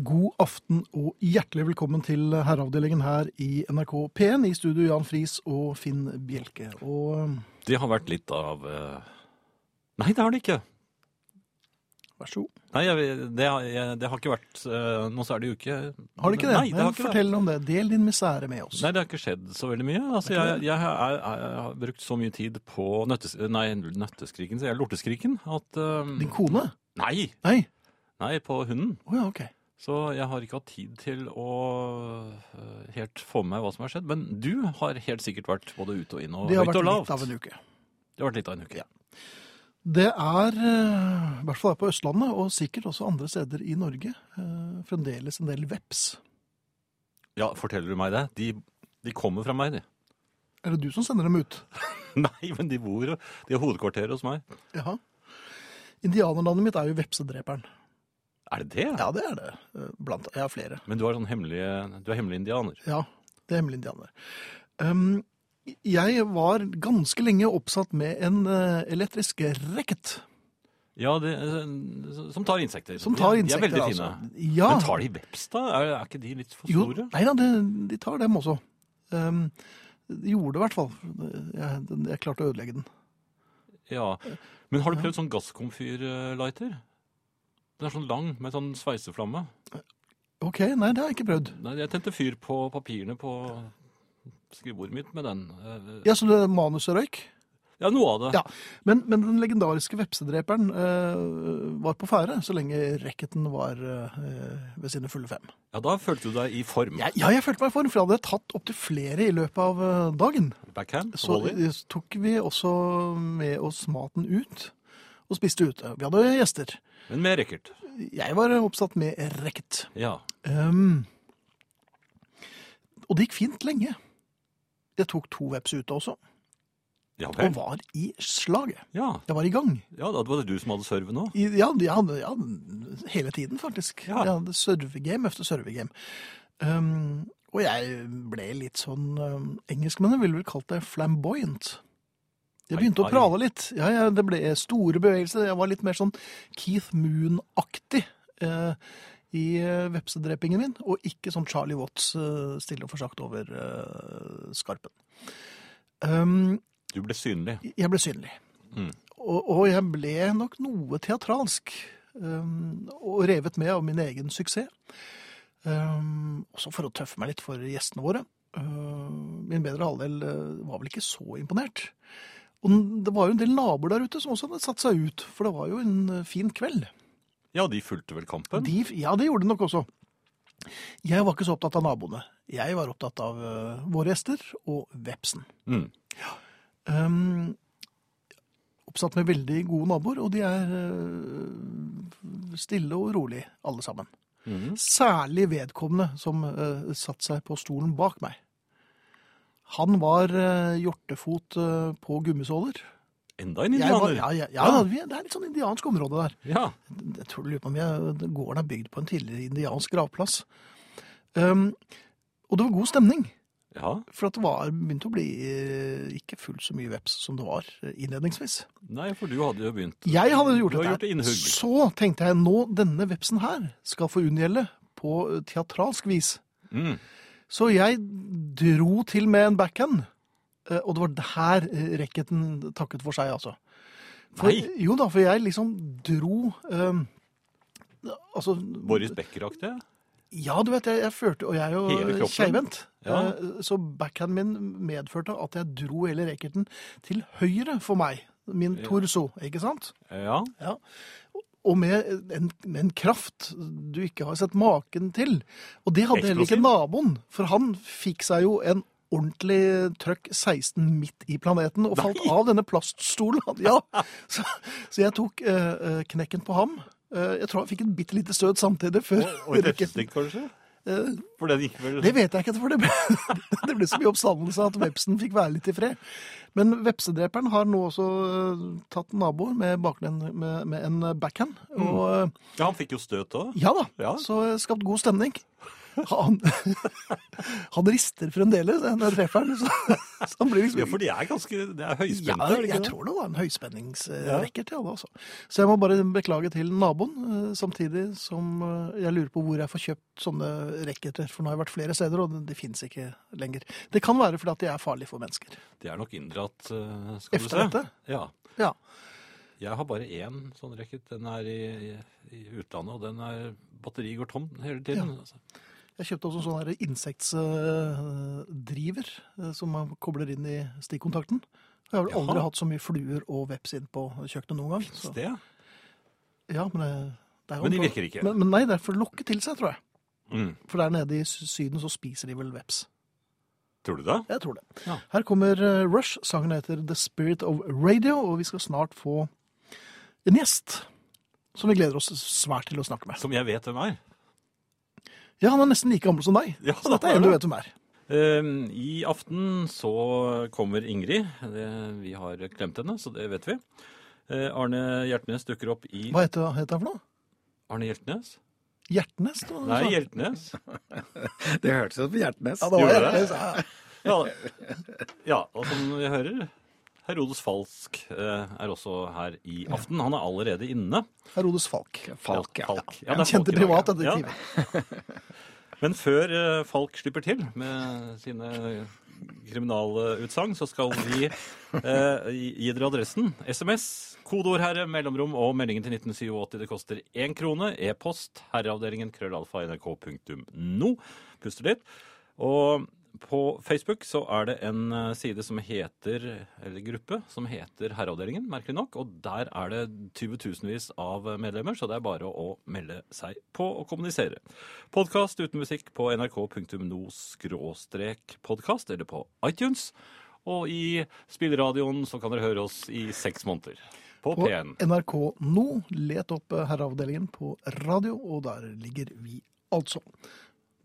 God aften og hjertelig velkommen til herreavdelingen her i NRK P1. I studio Jan Friis og Finn Bjelke. Og Det har vært litt av eh, Nei, det har det ikke. vær så god. Nei, jeg, det, har, jeg, det har ikke vært eh, Nå så er det jo ikke Har det ikke det? Nei, det har ikke det. Fortell om det. Del din misere med oss. Nei, det har ikke skjedd så veldig mye. Altså, jeg, jeg, har brukt så mye tid på nøttes, nei, nøtteskriken, sier jeg, lorteskriken, at eh, Din kone? Nei! Nei? Nei, på hunden. Å ja, ok. Så jeg har ikke hatt tid til å eh, helt få med meg hva som har skjedd. Men du har helt sikkert vært både ute og inn og høyt og lavt. Det har vært litt av en uke. Det har vært litt av en uke. Ja. Det er, eh, i hvert fall her på Østlandet, og sikkert også andre steder i Norge, eh, fremdeles en del veps. Ja, forteller du meg det? De, de kommer fra meg, de. Er det du som sender dem ut? Nei, men de bor De har hovedkvarteret hos meg. Jaha. Indianerlandet mitt er jo Vepsedreperen. Er det det? Ja, det er det. eh, Blant, jeg har flere. Men du er sånn hemmelig Du er hemmelig indianer. Ja, det er hemmelig indianer. Um, jeg var ganske lenge oppsatt med en eh, elektrisk racket. Ja, det, som tar insekter. Som tar insekter, De er veldig altså. Ja. Men tar de veps, da? Er, er ikke de litt for Jo, store? nei da, de, de tar dem også. Um, de gjorde det i hvert fall. Jeg, jeg klarte å ødelegge den. Ja. Men har du prøvd sånn gasskomfyrlighter? Den er sånn lang, med sånn sveiseflamme. Ok, nei, det har jeg ikke prøvd. Nei, jeg tente fyr på papirene på skrivebordet mitt med den. Eh, Ja, så det er manuset røyk? Ja, noe av det. Ja, men, men den legendariske vepsedreperen eh, var på ferde så lenge racketen var eh, ved sine fulle fem. Ja, da følte du deg i form. Ja, ja, jeg følte meg i form, for jeg hadde tatt opptil flere i løpet av eh, dagen. Backhand, Så volley. eh, tok vi også med oss maten ut og spiste ute. Vi hadde gjester. Men med racket. Jeg var oppsatt med racket. Ja. Um, og det gikk fint lenge. Jeg tok to veps ute også, Ja og var i slaget. Ja. Jeg var i gang. ja, da var det du som hadde serve nå. I, ja, ja, ja, hele tiden faktisk. Ja. Jeg hadde servegame efter servegame. Um, og jeg ble litt sånn um, Engelskmennene ville vel kalt det flamboyant. Jeg begynte å prale litt. Ja, ja, det ble store bevegelser. Jeg var litt mer sånn Keith Moon-aktig eh, i eh, vepsedrepingen min, og ikke sånn Charlie Watts eh, stille og forsagt over eh, skarpen. Um, Du ble synlig. jeg ble synlig. Mm. Og, og jeg ble nok noe teatralsk. Um, og revet med av min egen suksess. Um, også for å tøffe meg litt for gjestene våre. Uh, min bedre halvdel uh, var vel ikke så imponert. Og det var jo en del naboer der ute som også hadde satt seg ut, for det var jo en uh, fin kveld. Ja, de fulgte vel kampen? De, ja, det gjorde de nok også. Jeg var ikke så opptatt av naboene. Jeg var opptatt av uh, våre gjester og vepsen. Mm. Um, oppsatt med veldig gode naboer, og de er uh, stille og rolig, alle sammen. Mm. Særlig vedkommende som uh, satt seg på stolen bak meg. Han var uh, hjortefot uh, på gummisåler. Enda en indianer? var, ja, ja, ja, vi- det er litt sånn indiansk område der. Ja. Jeg tror lurer på om jeg, gården er bygd på en tidligere indiansk gravplass. Um, og det var god stemning. ja. For at det var, begynte å bli eh, ikke fullt så mye veps som det var eh, innledningsvis. Nei, for du hadde jo begynt. Jeg hadde gjort du gjort det innhugg. Så tenkte jeg nå denne vepsen her skal få unngjelde på eh, teatralsk vis. Mm. Så jeg dro til med en backhand. eh, Og det var her eh, racketen takket for seg, altså. For, Nei. Jo da, for jeg liksom dro um, Altså Boris Becker-aktig? Ja, du vet, jeg, jeg førte Og jeg er jo keivhendt. Ja. Så backhanden min medførte at jeg dro hele racketen til høyre for meg. Min torso, ikke sant? Ja. Ja. Og med en, med en kraft du ikke har sett maken til. Og det hadde heller ikke naboen, for han fikk seg jo en ordentlig trøkk 16 midt i planeten og falt av denne plaststolen. Ja, så, så jeg tok eh, knekken på ham. Uh, jeg tror han fikk et bitte lite støt samtidig før Og et racketen- løftestikk, kanskje? Eh, For den gikk vel det vet jeg ikke, for det ble, det ble så mye oppstandelse at vepsen fikk være litt i fred. Men vepsedreperen har nå også øh, tatt naboer med, baklen, med, med en backhand. Og øh, Ja, han fikk jo støt òg. ja da, Ja. så øh, skapt god stemning. Han, han rister fremdeles når jeg treffer han. Så, så han blir liksom Ja, for de er ganske Det er ja, høyspente, er det jeg tror det var en høyspenningsrekker til alle, altså. Så jeg må bare beklage til naboen, eh, samtidig som eh, jeg lurer på hvor jeg får kjøpt sånne racketer. For nå har jeg vært flere steder, og de, fins ikke lenger. Det kan være fordi at de er farlige for mennesker. De er nok inndratt, skal Efter du se. dette? Ja. Ja. Jeg har bare én sånn racket. Den er i, i, i utlandet, og den er batteri går tom hele tiden. Altså. Jeg kjøpte også en sånn her insektdriver eh, som man kobler inn i stikkontakten. Jeg har vel aldri hatt så mye fluer og veps inn på kjøkkenet noen gang. Så, Det, ja, men, det, det er jo Men de virker ikke. Men, men nei, det er for å lokke til seg, tror jeg. mm. For der nede i Syden så spiser de vel veps. Tror du det? Jeg tror det. Ja. Her kommer eh, Rush. Sangen heter The Spirit of Radio, og vi skal snart få en gjest som vi gleder oss svært til å snakke med. Som jeg vet hvem er. Ja, han er nesten like gammel som deg. Ja, Så dette er en du vet hvem er. Eh, I aften så kommer Ingrid. Vi har klemt henne, så det vet vi. Eh, Arne Hjertnes dukker opp i Hva heter, heter han for noe? Arne Hjertnes? Hjertnes? Da, Nei, sa. Hjeltnes. Det hørtes ut som Hjertnes. Ja, det var? Hjertnes. Ja. Ja, ja, og som vi hører, Herodes Falsk eh, er også her i aften. Han er allerede inne. Herodes Falk. Falk, ja. Falk. Ja, er kjente privatdetektiv. ja. Men før eh, Falk slipper til med sine kriminalutsagn, så skal vi eh, gi dere adressen. SMS, kodeord herre, mellomrom og meldingen til 1987. Det koster én krone. E-post herreavdelingen krøllalfa.nrk.no. Puster litt. Og på Facebook så er det en eh, side som heter, eller gruppe, som heter Herreavdelingen, merkelig nok. Og der er det 20 tusenvis av medlemmer, så det er bare å melde seg på og kommunisere. Podkast uten musikk på nrk.no-podkast eller på iTunes. Og i spilleradioen så kan dere høre oss i seks måneder. På På P1. NRK nå, let opp eh, Herreavdelingen på radio, og der ligger vi altså.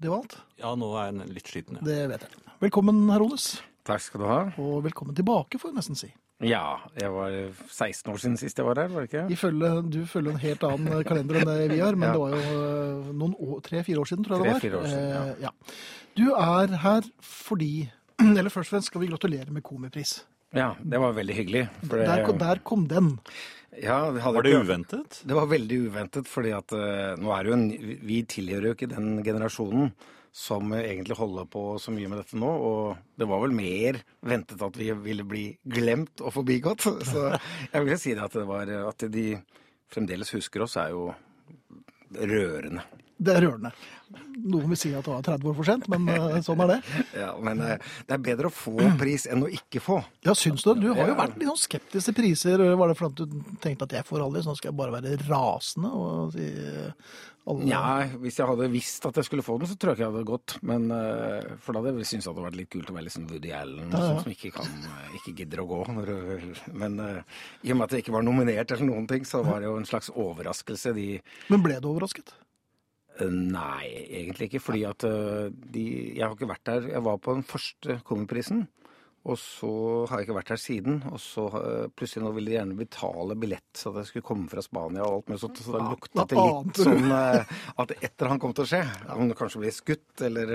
Det var alt. Ja, nå er jeg litt sliten, ja. Det vet jeg. Velkommen, Herodes. Takk skal du ha. Og velkommen tilbake, får jeg nesten si. Ja, jeg var 16 år siden sist jeg var her, var det ikke? Ifølge, du følger en helt annen kalender enn det vi har, men Ja. det var jo eh, noen tre-fire år siden, tror jeg det var. Tre-fire år siden, ja. Eh, ja. Du er her fordi Eller først og fremst skal vi gratulere med Komipris. Ja, det var veldig hyggelig. For Der, der kom den. Ja, det Var det ikke- uventet? Det var veldig uventet, fordi at uh, nå er jo en, vi tilhører jo ikke den generasjonen som eh, egentlig holder på så mye med dette nå, og det var vel mer ventet at vi ville bli glemt og forbigått. Så jeg vil si det at det var at de fremdeles husker oss, er jo rørende. Det er rørende. Noen vil si at det var 30 år for sent, men eh, sånn er det. Ja, men eh, det er bedre å få pris enn å ikke få. Ja, syns du det? Du har jo vært litt sånn skeptisk til priser. Var det fordi du tenkte at jeg får aldri, så nå skal jeg bare være rasende og si eh, alle Ja, hvis jeg hadde visst at jeg skulle få den, så tror jeg ikke jeg hadde gått. Men For da hadde jeg syntes det hadde vært litt kult å være litt sånn Woody Allen, Ja, ja. sånn som ikke, kan, ikke gidder å gå. Men i og med at jeg ikke var nominert eller noen ting, så var det jo en slags overraskelse. De Men ble du overrasket? Eh, Nei, egentlig ikke. Fordi at eh, de Jeg har ikke vært der. Jeg var på den første Kongeprisen. Og så har jeg ikke vært her siden. Og så eh, plutselig nå ville de gjerne betale billett så at jeg skulle komme fra Spania og alt mulig sånt. Så Hva- lukta det litt sånn at et eller annet kom til å skje. Om det kanskje ble skutt eller,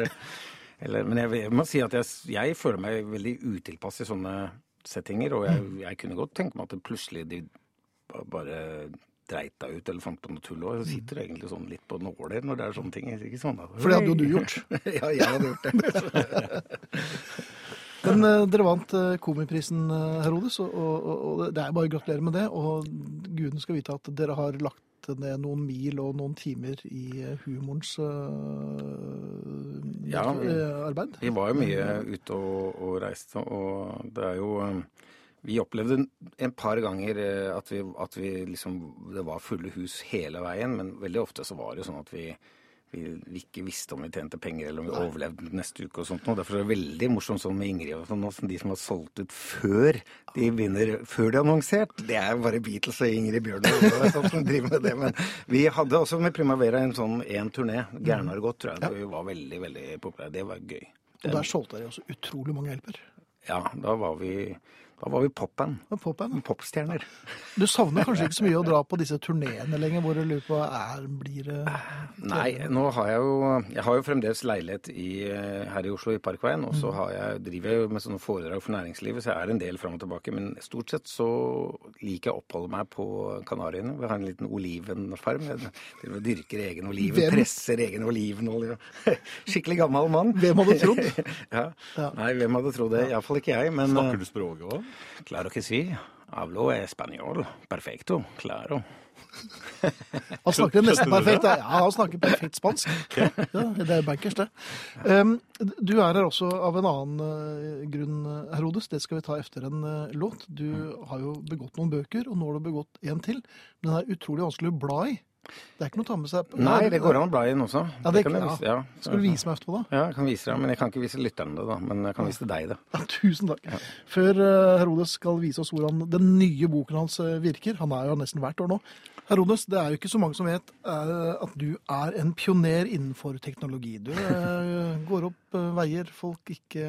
eller Men jeg, jeg må si at jeg, jeg føler meg veldig utilpass i sånne settinger. Og jeg, jeg kunne godt tenke meg at det plutselig de bare dreit deg ut eller fant på noe tull. Og Så sitter du egentlig sånn litt på nåler når det er sånne ting. Ikke sånn, da. For det hadde jo du gjort. ja, jeg hadde gjort det. Men eh, dere vant eh, Komiprisen, eh, Herodes, og, og, og det er bare å gratulere med det. Og guden skal vite at dere har lagt ned noen mil og noen timer i eh, humorens eh, Ja, eh, arbeid. Vi var jo mye ute og, og reiste, og det er jo eh, Vi opplevde en par ganger eh, at vi, at vi liksom Det var fulle hus hele veien, men veldig ofte så var det sånn at vi, vi, vi ikke visste om vi tjente penger eller om vi overlevde neste uke og sånt. Og derfor er det veldig morsomt sånn med Ingrid og sånn, også, de som har solgt ut før de vinner, før de har annonsert. Det er jo bare Beatles og Ingrid Bjørnov og som driver med det. Men vi hadde også med Primavera en sånn én turné. Gærne har gått, tror jeg. Vi var veldig, veldig populære. Det var gøy. Og der solgte dere også utrolig mange hjelper. Ja, da var vi Da var vi popband. Er. Popstjerner. Du savner kanskje ikke så mye å dra på disse turneene lenger, hvor du lurer på er, blir det Nei, nå har jeg jo Jeg har jo fremdeles leilighet i, eh, her i Oslo, i Parkveien. Og så jeg, driver jeg jo med sånne foredrag for næringslivet, så jeg er en del fram og tilbake. Men stort sett så liker jeg å oppholde meg på Kanariøyene. Vi har en liten olivenfarm. Jeg dyrker egen oliven, Hvem? presser egen olivenolje. Skikkelig gammel mann. Hvem hadde trodd? ja. Ja. Nei, hvem hadde trodd det? Iallfall ikke jeg. Men Snakker du språket òg? Claro que sí. Hablo español. Perfecto. Claro. Han snakker nesten perfekt. Ja, han snakker perfekt spansk. Ja, det er bankers, det. Du er her også av en annen eh, grunn, Herodes. Det skal vi ta etter en eh, låt. Du har jo begått noen bøker, og nå har du begått en til. Men den er utrolig vanskelig å bla i. Det er ikke noe å ta med seg. Nei, det går an å bla i den også. Ja, det, kan jeg ja. ja. Skal du vise meg etterpå, da? Ja, jeg kan vise deg, men jeg kan ikke vise lytterne det, da. Men jeg kan vise deg det. Ja, tusen takk. Før eh, Herodes skal vise oss hvordan den nye boken hans eh, virker, han er jo nesten hvert år nå. Herodes, det er jo ikke så mange som vet eh, at du er en pioner innenfor teknologi. Du eh, går opp eh, veier folk ikke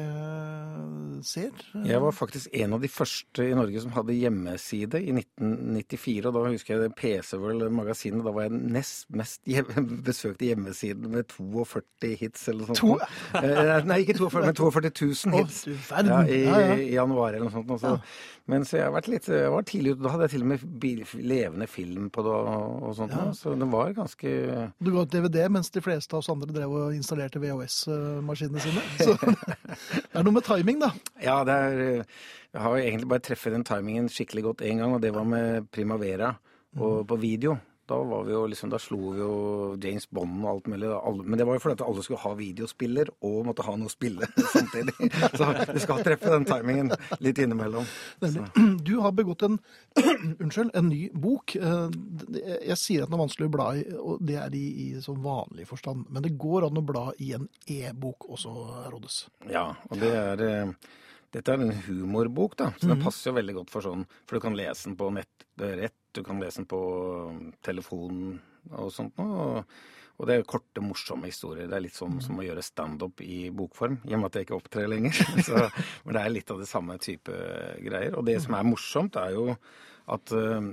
ser. Jeg var faktisk en av de første i Norge som hadde hjemmeside i 1994. Og da husker jeg PC World magasinet. Da var jeg nest mest hjem, besøkte hjemmesiden med 42 hits eller noe sånt. To- Nei, ikke 42, men 42 000 Å, hits. verden. Ja, i, i januar eller noe sånt. Ja. Men så jeg har vært litt Jeg var tidlig ute. Da hadde jeg til og med levende film på det og, og sånt. Ja. Så det var ganske Du ga ut DVD mens de fleste av oss andre drev og installerte VHS-maskinene sine. Så det er noe med timing, da. Ja, det er Jeg har egentlig bare treffet den timingen skikkelig godt én gang, og det var med Primavera og på video. Da var vi jo liksom, da slo vi jo James Bond og alt mulig. Alle, men det var jo fordi at alle skulle ha videospiller og måtte ha noe å spille samtidig. Så du skal treffe den timingen litt innimellom. Så. Du har begått en unnskyld, en ny bok. Eh, Jeg sier at den er vanskelig å bla i, og det er i, i sånn vanlig forstand. Men det går an å bla i en e-bok også, Roddes. Ja, og det er eh, Dette er en humorbok, da, så den passer jo veldig godt for sånn For du kan lese den på nettrett, du kan lese den på um, telefonen og sånt noe. Og, og det er korte, morsomme historier. Det er litt sånn som å gjøre standup i bokform, i og med at jeg ikke opptrer lenger. Så, men det er litt av det samme type greier. Og det som er morsomt, er jo at eh,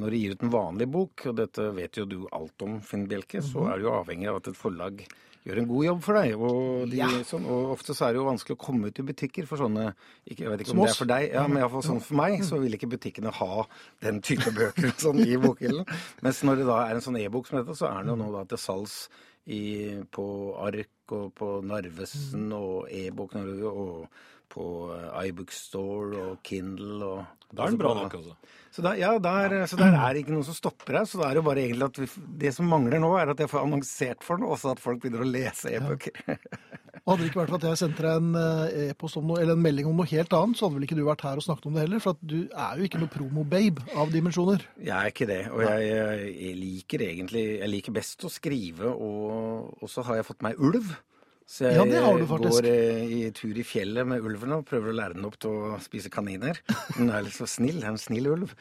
når du gir ut en vanlig bok, og dette vet jo du alt om, Finn Bjelke, så er du jo avhengig av at et forlag gjør en god jobb for deg. Og, de, Ja. sånn, og ofte så er det jo vanskelig å komme ut i butikker for sånne ikke, Jeg vet ikke om det er for deg, ja, men iallfall sånn for meg, så vil ikke butikkene ha den type bøker sånn i bokhyllen. Mens når det da er en sånn e-bok som dette, så er den jo nå da til salgs i, på Ark og på Narvesen og e-bok Norge og på eh, iBookstore og Kindle og Da er den bra nok, altså. så der, ja, der, så der er det ikke noe som stopper deg. Så det er jo bare egentlig at vi, det som mangler nå, er at jeg får annonsert for den, og også at folk begynner å lese e-bøker. Og Hadde det ikke vært for at jeg sendte deg en eh, e-post om noe, eller en melding om noe helt annet, så hadde vel ikke du vært her og snakket om det heller. For at du er jo ikke noe promo-babe av dimensjoner. Jeg er ikke det. Og jeg, jeg liker egentlig Jeg liker best å skrive, og, og så har jeg fått meg ulv. Så jeg Ja, det har du faktisk. går eh, i tur i fjellet med ulven og prøver å lære den opp til å spise kaniner. Den er litt så snill. Det er en snill ulv.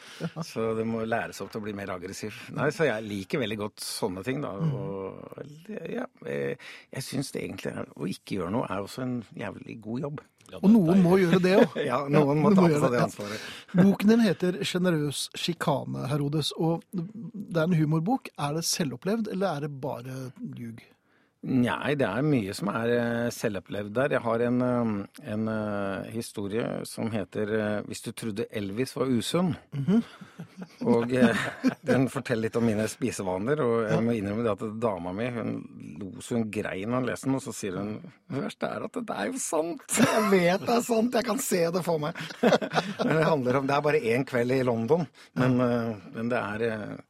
Så det må læres opp til å bli mer aggressiv. Nei, Så jeg liker veldig godt sånne ting, da. Mm. Og ja, jeg, jeg syns det egentlig er Å ikke gjøre noe er også en jævlig god jobb. Ja, Og noen må gjøre det òg. Ja, noen må ta på seg det ansvaret. Boken din heter 'Sjenerøs sjikane', Herodes. Og det er en humorbok. Er det selvopplevd, eller er det bare ljug? Nei, det er mye som er eh, selvopplevd der. Jeg har en, eh, en eh, historie som heter 'Hvis du trodde Elvis var usunn'. Og eh, den forteller litt om mine spisevaner. Og jeg må innrømme det at dama mi hun lo så hun grein da hun leste den, og så sier hun 'Det verste er at det er jo sant'. Jeg vet det er sant, jeg kan se det for meg. Men det handler om Det er bare én kveld i London, men, men det er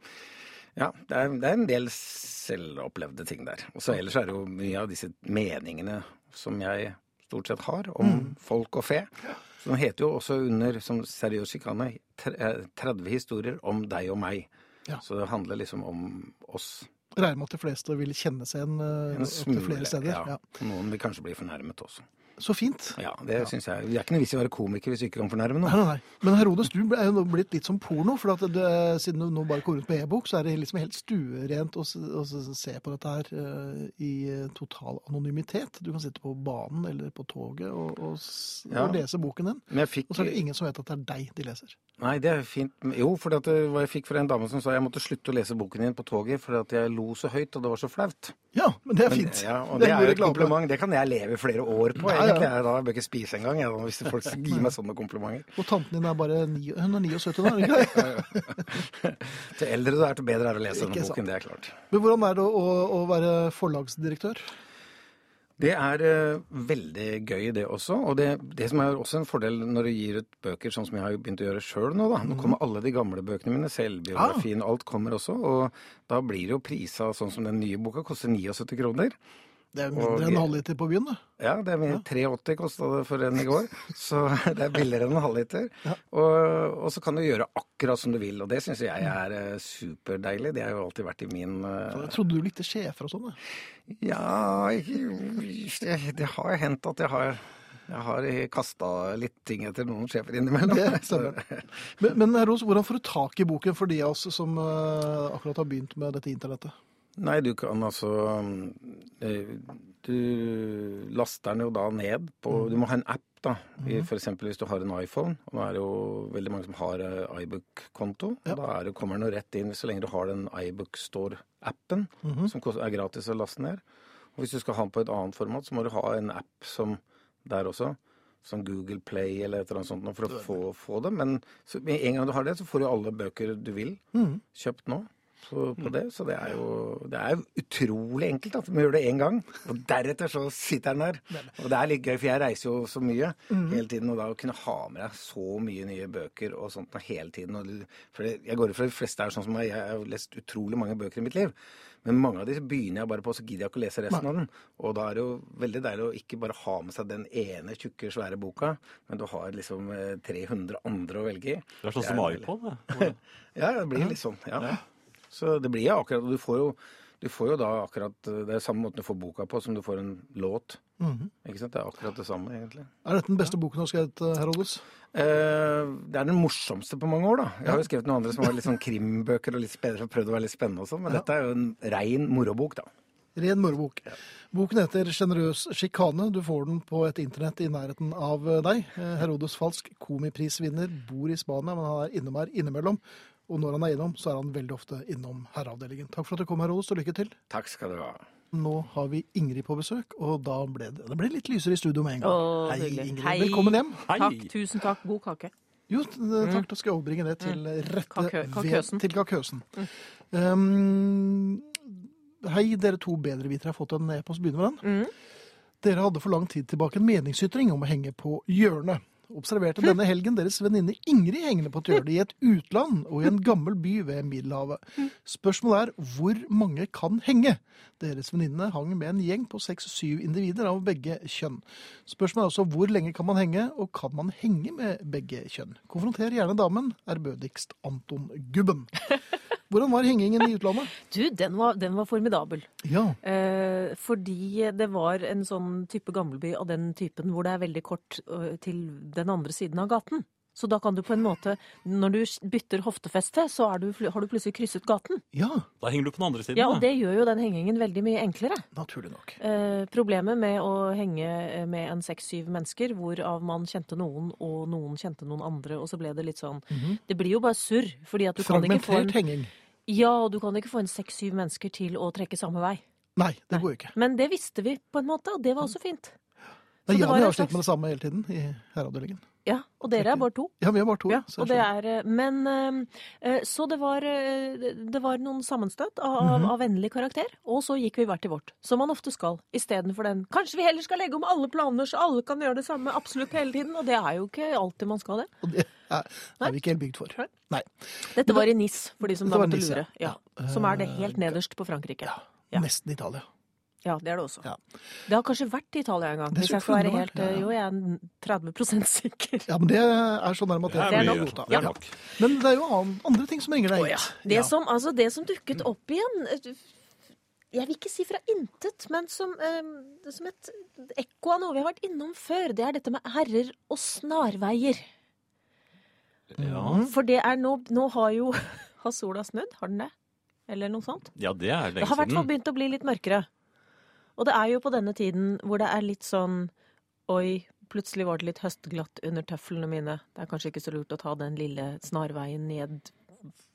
ja, det er, det er en del selvopplevde ting der. Og så ellers er det jo mye av disse meningene som jeg stort sett har om Mm. folk og fe. Så den heter jo også under, som seriøs sjikane, eh, 30 historier om deg og meg. Ja. Så det handler liksom om oss. Regner med at de fleste vil kjenne seg igjen eh, opptil flere steder. Ja. Ja. Noen vil kanskje bli fornærmet også. Så fint. Ja, det synes jeg. Det er ikke noe vits i å være komiker hvis du ikke kan fornærme Nei, noen. nei, nei. Men Herodes, du er jo nå blitt litt som porno. For det, siden du nå bare går rundt med e-bok, så er det liksom helt stuerent å, å se på dette her uh, i eh, total anonymitet. Du kan sitte på banen eller på toget og, og, Ja. og lese boken din. Men fikk Og så er det ingen som vet at det er deg de leser. Nei, det er fint. Jo, for det var jeg fikk fra en dame som sa jeg måtte slutte å lese boken din på toget fordi jeg lo så høyt, og det var så flaut. Ja, men det er Men, fint. Ja, og Det det er jo et kompliment. Det kan jeg leve flere år på. Ja, ja. egentlig. Jeg, da jeg bør ikke spise engang jeg, hvis folk gir meg sånne komplimenter. Og tanten din er bare ni, hun er 79 nå, er hun ikke det? Til eldre du er, til bedre er å lese Ikke denne boken. Det er klart. Men hvordan er det å, å være forlagsdirektør? Det er uh, veldig gøy, det også. Og det, det som er også en fordel når du gir ut bøker, sånn som jeg har begynt å gjøre sjøl nå, da. Nå kommer alle de gamle bøkene mine, selvbiografien, alt kommer også. Og da blir det jo prisa sånn som den nye boka, koster 79 kroner. Det er mindre Og- enn en halvliter på byen, det. Ja, det er mye. 3,80 kosta det for en i går, så det er billigere enn en halvliter. Og, og så kan du gjøre akkurat som du vil, og det syns jeg er eh, superdeilig. Det har jo alltid vært i min uh... Jeg trodde du likte sjefer og sånn. jeg. Ja, det, det har hendt at jeg har jeg har kasta litt ting etter noen sjefer innimellom. Det. Men, men Ros, hvordan får du tak i boken for de av oss som eh, akkurat har begynt med dette internettet? Nei, du kan altså eh, Du laster den jo da ned på Du må ha en app, da. For eksempel hvis du har en iPhone. Og nå er det jo veldig mange som har eh, iBook-konto. Ja. Da er det, kommer den jo rett inn så lenge du har den iBook Store-appen, som er gratis å laste ned. Og hvis du skal ha den på et annet format, så må du ha en app som der også. Som Google Play eller et eller annet sånt for å få, få det. Men så, med en gang du har det, så får du alle bøker du vil kjøpt nå. På det, så det er jo det er utrolig enkelt. at Vi gjør det én gang, og deretter så sitter den der. Og det er litt gøy, for jeg reiser jo så mye hele tiden. Og da å kunne ha med deg så mye nye bøker og sånt hele tiden og, For det- jeg går ut fra de fleste er sånn som meg, jeg har lest utrolig mange bøker i mitt liv. Men mange av de begynner jeg bare på, så gidder jeg ikke å lese resten av den. Og da er det jo veldig deilig å ikke bare ha med seg den ene tjukke, svære boka, men du har liksom eh, 300 andre å velge i. Det er sånn som iPod. det. Ja, det blir litt sånn. ja. Så det blir akkurat du får jo, du får jo da akkurat Det er samme måten du får boka på som du får en låt. Ikke sant? Det er akkurat det samme, egentlig. Er dette den beste boken du har skrevet, eh, Herodes? Eh, det er den morsomste på mange år, da. Jeg har jo skrevet noen andre som var litt sånn krimbøker og litt spennende, prøvd å være litt spennende og sånn, men dette er jo en rein morobok, da. Ren morobok. Boken heter 'Sjenerøs sjikane'. Du får den på et internett i nærheten av eh, deg. Eh, Herodes Falsk, komiprisvinner, bor i Spania, men han er innom her innimellom. Og når han er innom, så er han veldig ofte innom herreavdelingen. Takk for at du kom, Herodes, og lykke til. Takk skal du ha. Nå har vi Ingrid på besøk, og da ble det, det ble litt lysere i studio med en gang. Åh, Hei, hyggelig. Ingrid. Hei. Velkommen hjem. Hei! Takk, tusen takk. God kake. Jo, takk, da skal jeg overbringe det til rette kakøsen. ved- til kakøsen. Um, hei, dere to bedrevitere har fått en e-post. Begynner med den. Dere hadde for lang tid tilbake en meningsytring om å henge på hjørnet. Observerte denne helgen deres venninne Ingrid hengende på et hjørne i et utland og i en gammel by ved Middelhavet. Spørsmålet er hvor mange kan henge? Deres venninne hang med en gjeng på seks-syv individer av begge kjønn. Spørsmålet er også hvor lenge kan man henge, og kan man henge med begge kjønn? Konfronter gjerne damen, ærbødigst Anton Gubben. Hvordan var hengingen i utlandet? Du, den var, den var formidabel. Ja, Eh, fordi det var en sånn type gamleby av den typen hvor det er veldig kort eh, til den andre siden av gaten. Så da kan du på en måte, når du bytter hoftefeste, så er du, har du plutselig krysset gaten. ja, Da henger du på den andre siden. Ja, og da. det gjør jo den hengingen veldig mye enklere. naturlig nok. Eh, problemet med å henge eh, med en seks-syv mennesker, hvorav man kjente noen, og noen kjente noen andre, og så ble det litt sånn Det blir jo bare surr, fordi at du kan ikke få en henging. Ja, og du kan ikke få en seks-syv mennesker til å trekke samme vei. Nei, det går jo ikke. Men det visste vi på en måte, og det var også fint. Nei, Jan og jeg har slitt med det samme hele tiden i herreavdelingen. Ja, og dere er bare to. Ja, vi er bare to. Ja, og det er, eh, men eh, eh, Så det var, det- var noen sammenstøt av, Mhm. av vennlig karakter, og så gikk vi hvert til vårt. Som man ofte skal. Istedenfor den Kanskje vi heller skal legge om alle planer, så alle kan gjøre det samme absolutt hele tiden. Og det er jo ikke alltid man skal det. Og det er, er vi ikke helt bygd for. Nei. Dette var i Nis, for de som da måtte lure. Ja. Som er det helt nederst på Frankrike. Ja. Nesten Italia. Ja, det er det også. Ja. Det har kanskje vært i Italia en gang. Hvis jeg skal være helt ja, eh, ja. Jo, jeg er 30% sikker. Ja, men det er så nærme at Det er det er nok. Det er Ja. nok. Men det er jo andre ting som ringer deg ja. hit. Det, Ja. som, altså, det som dukket opp igjen eh, Jeg vil ikke si fra intet, men som, eh, som et ekko av noe vi har vært innom før. Det er dette med herrer og snarveier. Ja. For det er nå Nå har jo Har sola snudd? Har den det? Eller noe sånt? ja, det er Det har i hvert fall begynt å bli litt mørkere. Og det er jo på denne tiden hvor det er litt sånn Oi, plutselig var det litt høstglatt under tøflene mine. Det er kanskje ikke så lurt å ta den lille snarveien ned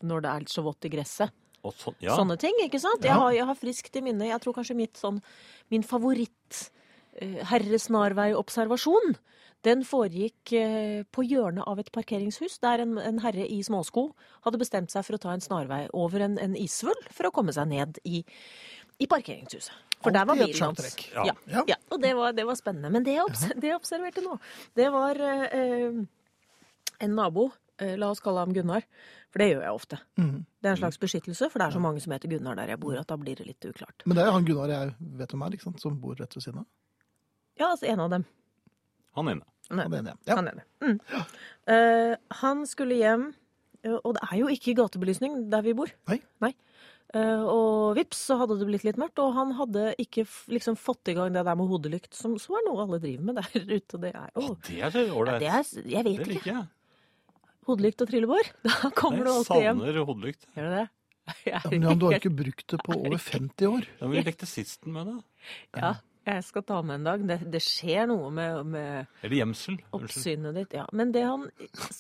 når det er så vått i gresset. Så, ja. Sånne ting, ikke sant? Jeg har, jeg har friskt i minne. Jeg tror kanskje mitt sånn Min favoritt eh, herresnarvei-observasjon den foregikk eh, på hjørnet av et parkeringshus, der en, en herre i småsko hadde bestemt seg for å ta en snarvei over en, en isvull for å komme seg ned i, i parkeringshuset. For der var bilen hans. Ja. Ja, Ja. og det var, det var spennende. Men det jeg, obs det jeg observerte nå, det var eh, eh, en nabo. Eh, la oss kalle ham Gunnar, for det gjør jeg ofte. Mm. Det er en slags beskyttelse, for det er så mange som heter Gunnar der jeg bor, at da blir det litt uklart. Men det er han Gunnar jeg vet om er, ikke sant? som bor rett ved siden av. Ja, altså en av dem. Han ene. Nei. Han ene, ja. Han ene. Mm. Uh, han skulle hjem, eh, og det er jo ikke gatebelysning der vi bor. Nei. Eh, og vips, så hadde det blitt litt mørkt, og han hadde ikke f liksom fått i gang det der med hodelykt, som, som er noe alle driver med der ute. Det er, oh, det er ålreit. det Jeg vet Det ikke. jeg. Hodelykt og trillebår. Da kommer du alltid hjem. Jeg savner hodelykt. Gjør du det? Ja, men Jan, du har ikke brukt det på over 50 år. Ja, men vi lekte sisten med det. Ja, jeg skal ta med en dag. Det, det skjer noe med, med. Oppsynet ditt. Ja. Men det han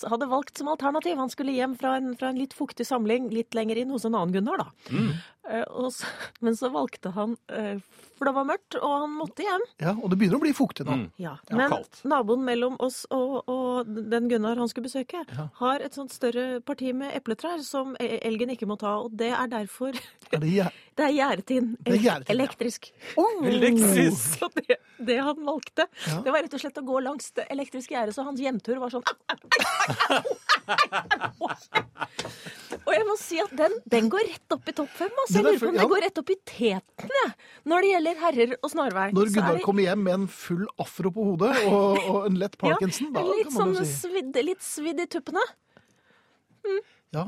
hadde valgt som alternativ Han skulle hjem fra en, fra en litt fuktig samling litt lenger inn hos en annen Gunnar, da. Mm. Eh, og så, men så valgte han eh, For det var mørkt, og han måtte hjem. Ja, Og det begynner å bli fuktig nå. Mm. Ja, Ja, Men ja, naboen mellom oss og, og den Gunnar han skulle besøke, Ja. har et sånt større parti med epletrær som e- elgen ikke må ta. Og det er derfor Er det jæ- Det er ja. elektrisk. Oh! Elektrisk! Så det, det han valgte, Ja. det var rett og slett å gå langs det elektriske gjerdet, så hans hjemtur var sånn Og jeg må si at den, den går rett opp i topp fem. Altså. Jeg er lurer på om ja. det går rett opp i teten jeg. når det gjelder herrer og snarvei. Når Gunnar det- kommer hjem med en full afro på hodet og, og en lett parkinson, da litt kan man sånn si svidd, litt svidd i tuppene. Ja,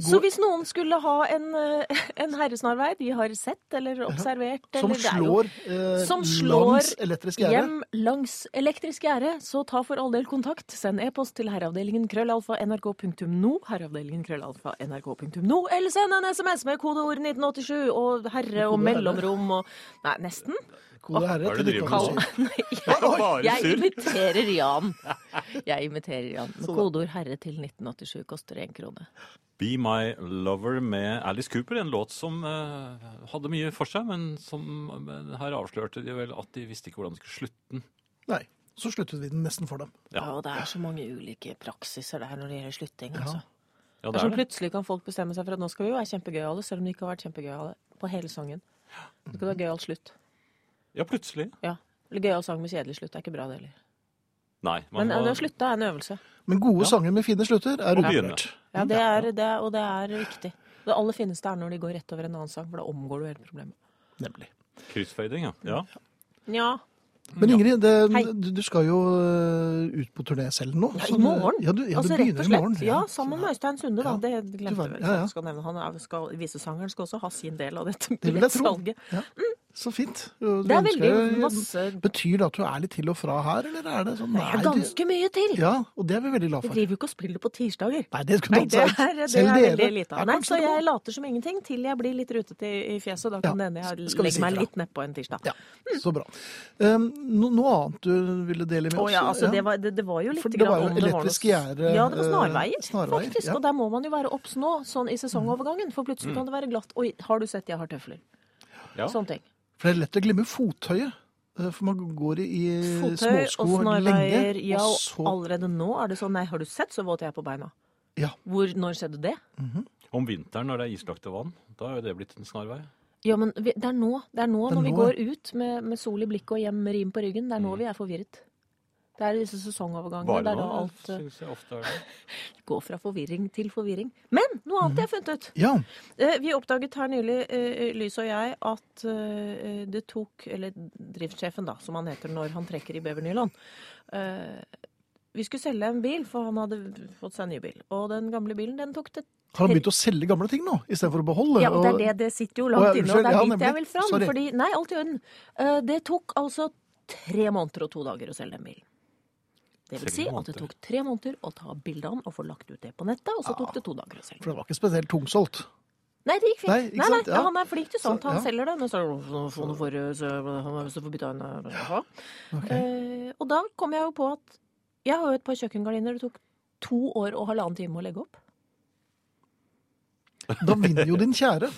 Så hvis noen skulle ha en, eh, en herresnarvei de har sett eller observert Som eller er jo- slår, eh, som slår langs elektrisk gjerde. hjem langs elektrisk gjerde, så ta for all del kontakt. Send e-post til herreavdelingen krøllalfa nrk.no, herreavdelingen krøllalfa nrk.no, eller send en SMS med kodeord 1987 og herre og mellomrom og Nei, nesten. Gode herre Hva er til det du driver med 1987. Jeg, imiterer Jan. Jeg imiterer Jan. Med kodeord herre til 1987 koster én krone. Be My Lover med Alice Cooper, en låt som uh, hadde mye for seg, men som uh, her avslørte de vel at de visste ikke hvordan de skulle slutte den. Nei, så sluttet vi den nesten for dem. Ja. Ja, og det er så mange ulike praksiser der når det gjelder slutting. Ja. Altså. Ja, Det det er det. Plutselig kan folk bestemme seg for at nå skal vi jo være kjempegøyale, selv om de ikke har vært kjempegøyale på hele sangen. Det skal være gøyal slutt. Ja, plutselig. Ja. Gøyal sang med kjedelig slutt. Er ikke bra, det heller. Nei. man Men eh, må- å slutte er en øvelse. Men gode Ja. sanger med fine slutter er ubegynt. Ja, det er, det og det er viktig. Det aller fineste er når de går rett over en annen sang, for da omgår du hele problemet. Nemlig. Kryssfading, ja. ja. ja. Men Ingrid, det, du, skal jo øh, ut på turné selv nå. Ja, I morgen. Ja, du, ja, altså rett og slett. morgen. Ja, sammen med Øystein Sunde, da. Det glemte vi vel. Ja, ja. Skal nevne. Han er, skal, visesangeren skal også ha sin del av dette Det vil jeg tro. billettsalget. Ja. Så fint. Du Det er ønsker- veldig masse Betyr det at du er litt til og fra her, eller er det sånn Det er ganske mye til! Ja, og det er vi veldig glad for. Vi driver jo ikke og spiller på tirsdager. Nei, det skulle Nei, tatt det seg ut. Selv veldig dere lite er av. Nei, så jeg later som ingenting til jeg blir litt rutete i, i fjeset. Da kan Ja, det hende jeg legger meg litt nedpå en tirsdag. Ja, så bra. Um, no, noe annet du ville dele med oss? ja, altså, det, var, det, det var jo litt For det var jo elektriske noe- Ja, det var eh, snarveier, snarveier, faktisk. ja. Mm. Og der må man jo være obs nå, sånn i sesongovergangen. For plutselig kan det være glatt. Oi, har du sett jeg har tøfler? ja. Sånne ting. For det er lett å glemme fottøyet. eh, For man går i Fottøy og småsko snarveier. lenge, Ja, og og så allerede nå er det sånn Nei, har du sett så våt jeg er på beina? Ja. Hvor, når skjedde det? Om vinteren når det er islagte vann, da er jo det blitt en snarvei. Ja, men vi, det er nå, det er nå Det er når vi går ut med, med sol i blikket og hjem med rim på ryggen, det er nå Mm. vi er forvirret. Det er disse sesongovergangene. Bare det er da alt eh, syns jeg ofte er det. går fra forvirring til forvirring. Men noe annet jeg har funnet ut. Ja. Eh, Vi oppdaget her nylig, eh, Lys og jeg, at eh, det tok Eller driftssjefen, da, som han heter når han trekker i Bevernyland. Eh, Vi skulle selge en bil, for han hadde fått seg en ny bil. Og den gamle bilen den tok det Har han begynt å selge gamle ting nå, istedenfor å beholde? Ja, og det er det det sitter jo langt ja, inne, og det er ja, dit jeg vil fram. Sorry. Fordi, nei, alt i orden. Eh, Det tok altså tre måneder og to dager å selge den bilen. Det vil si at det tok tre måneder å ta bilde av den og få lagt ut det på nettet, og så tok det to dager å selge. For det var ikke spesielt tungsolgt. Nei, det gikk fint. Nei, Nei, ikke nei, sant? Ja. Han er flink til sånt. Så, Han ja. selger det. Men så så får for- så han har lyst til å få bytta en ja. okay. Eh, Og da kom jeg jo på at jeg har jo et par kjøkkengardiner det tok to år og halvannen time å legge opp. Da vinner jo din kjære.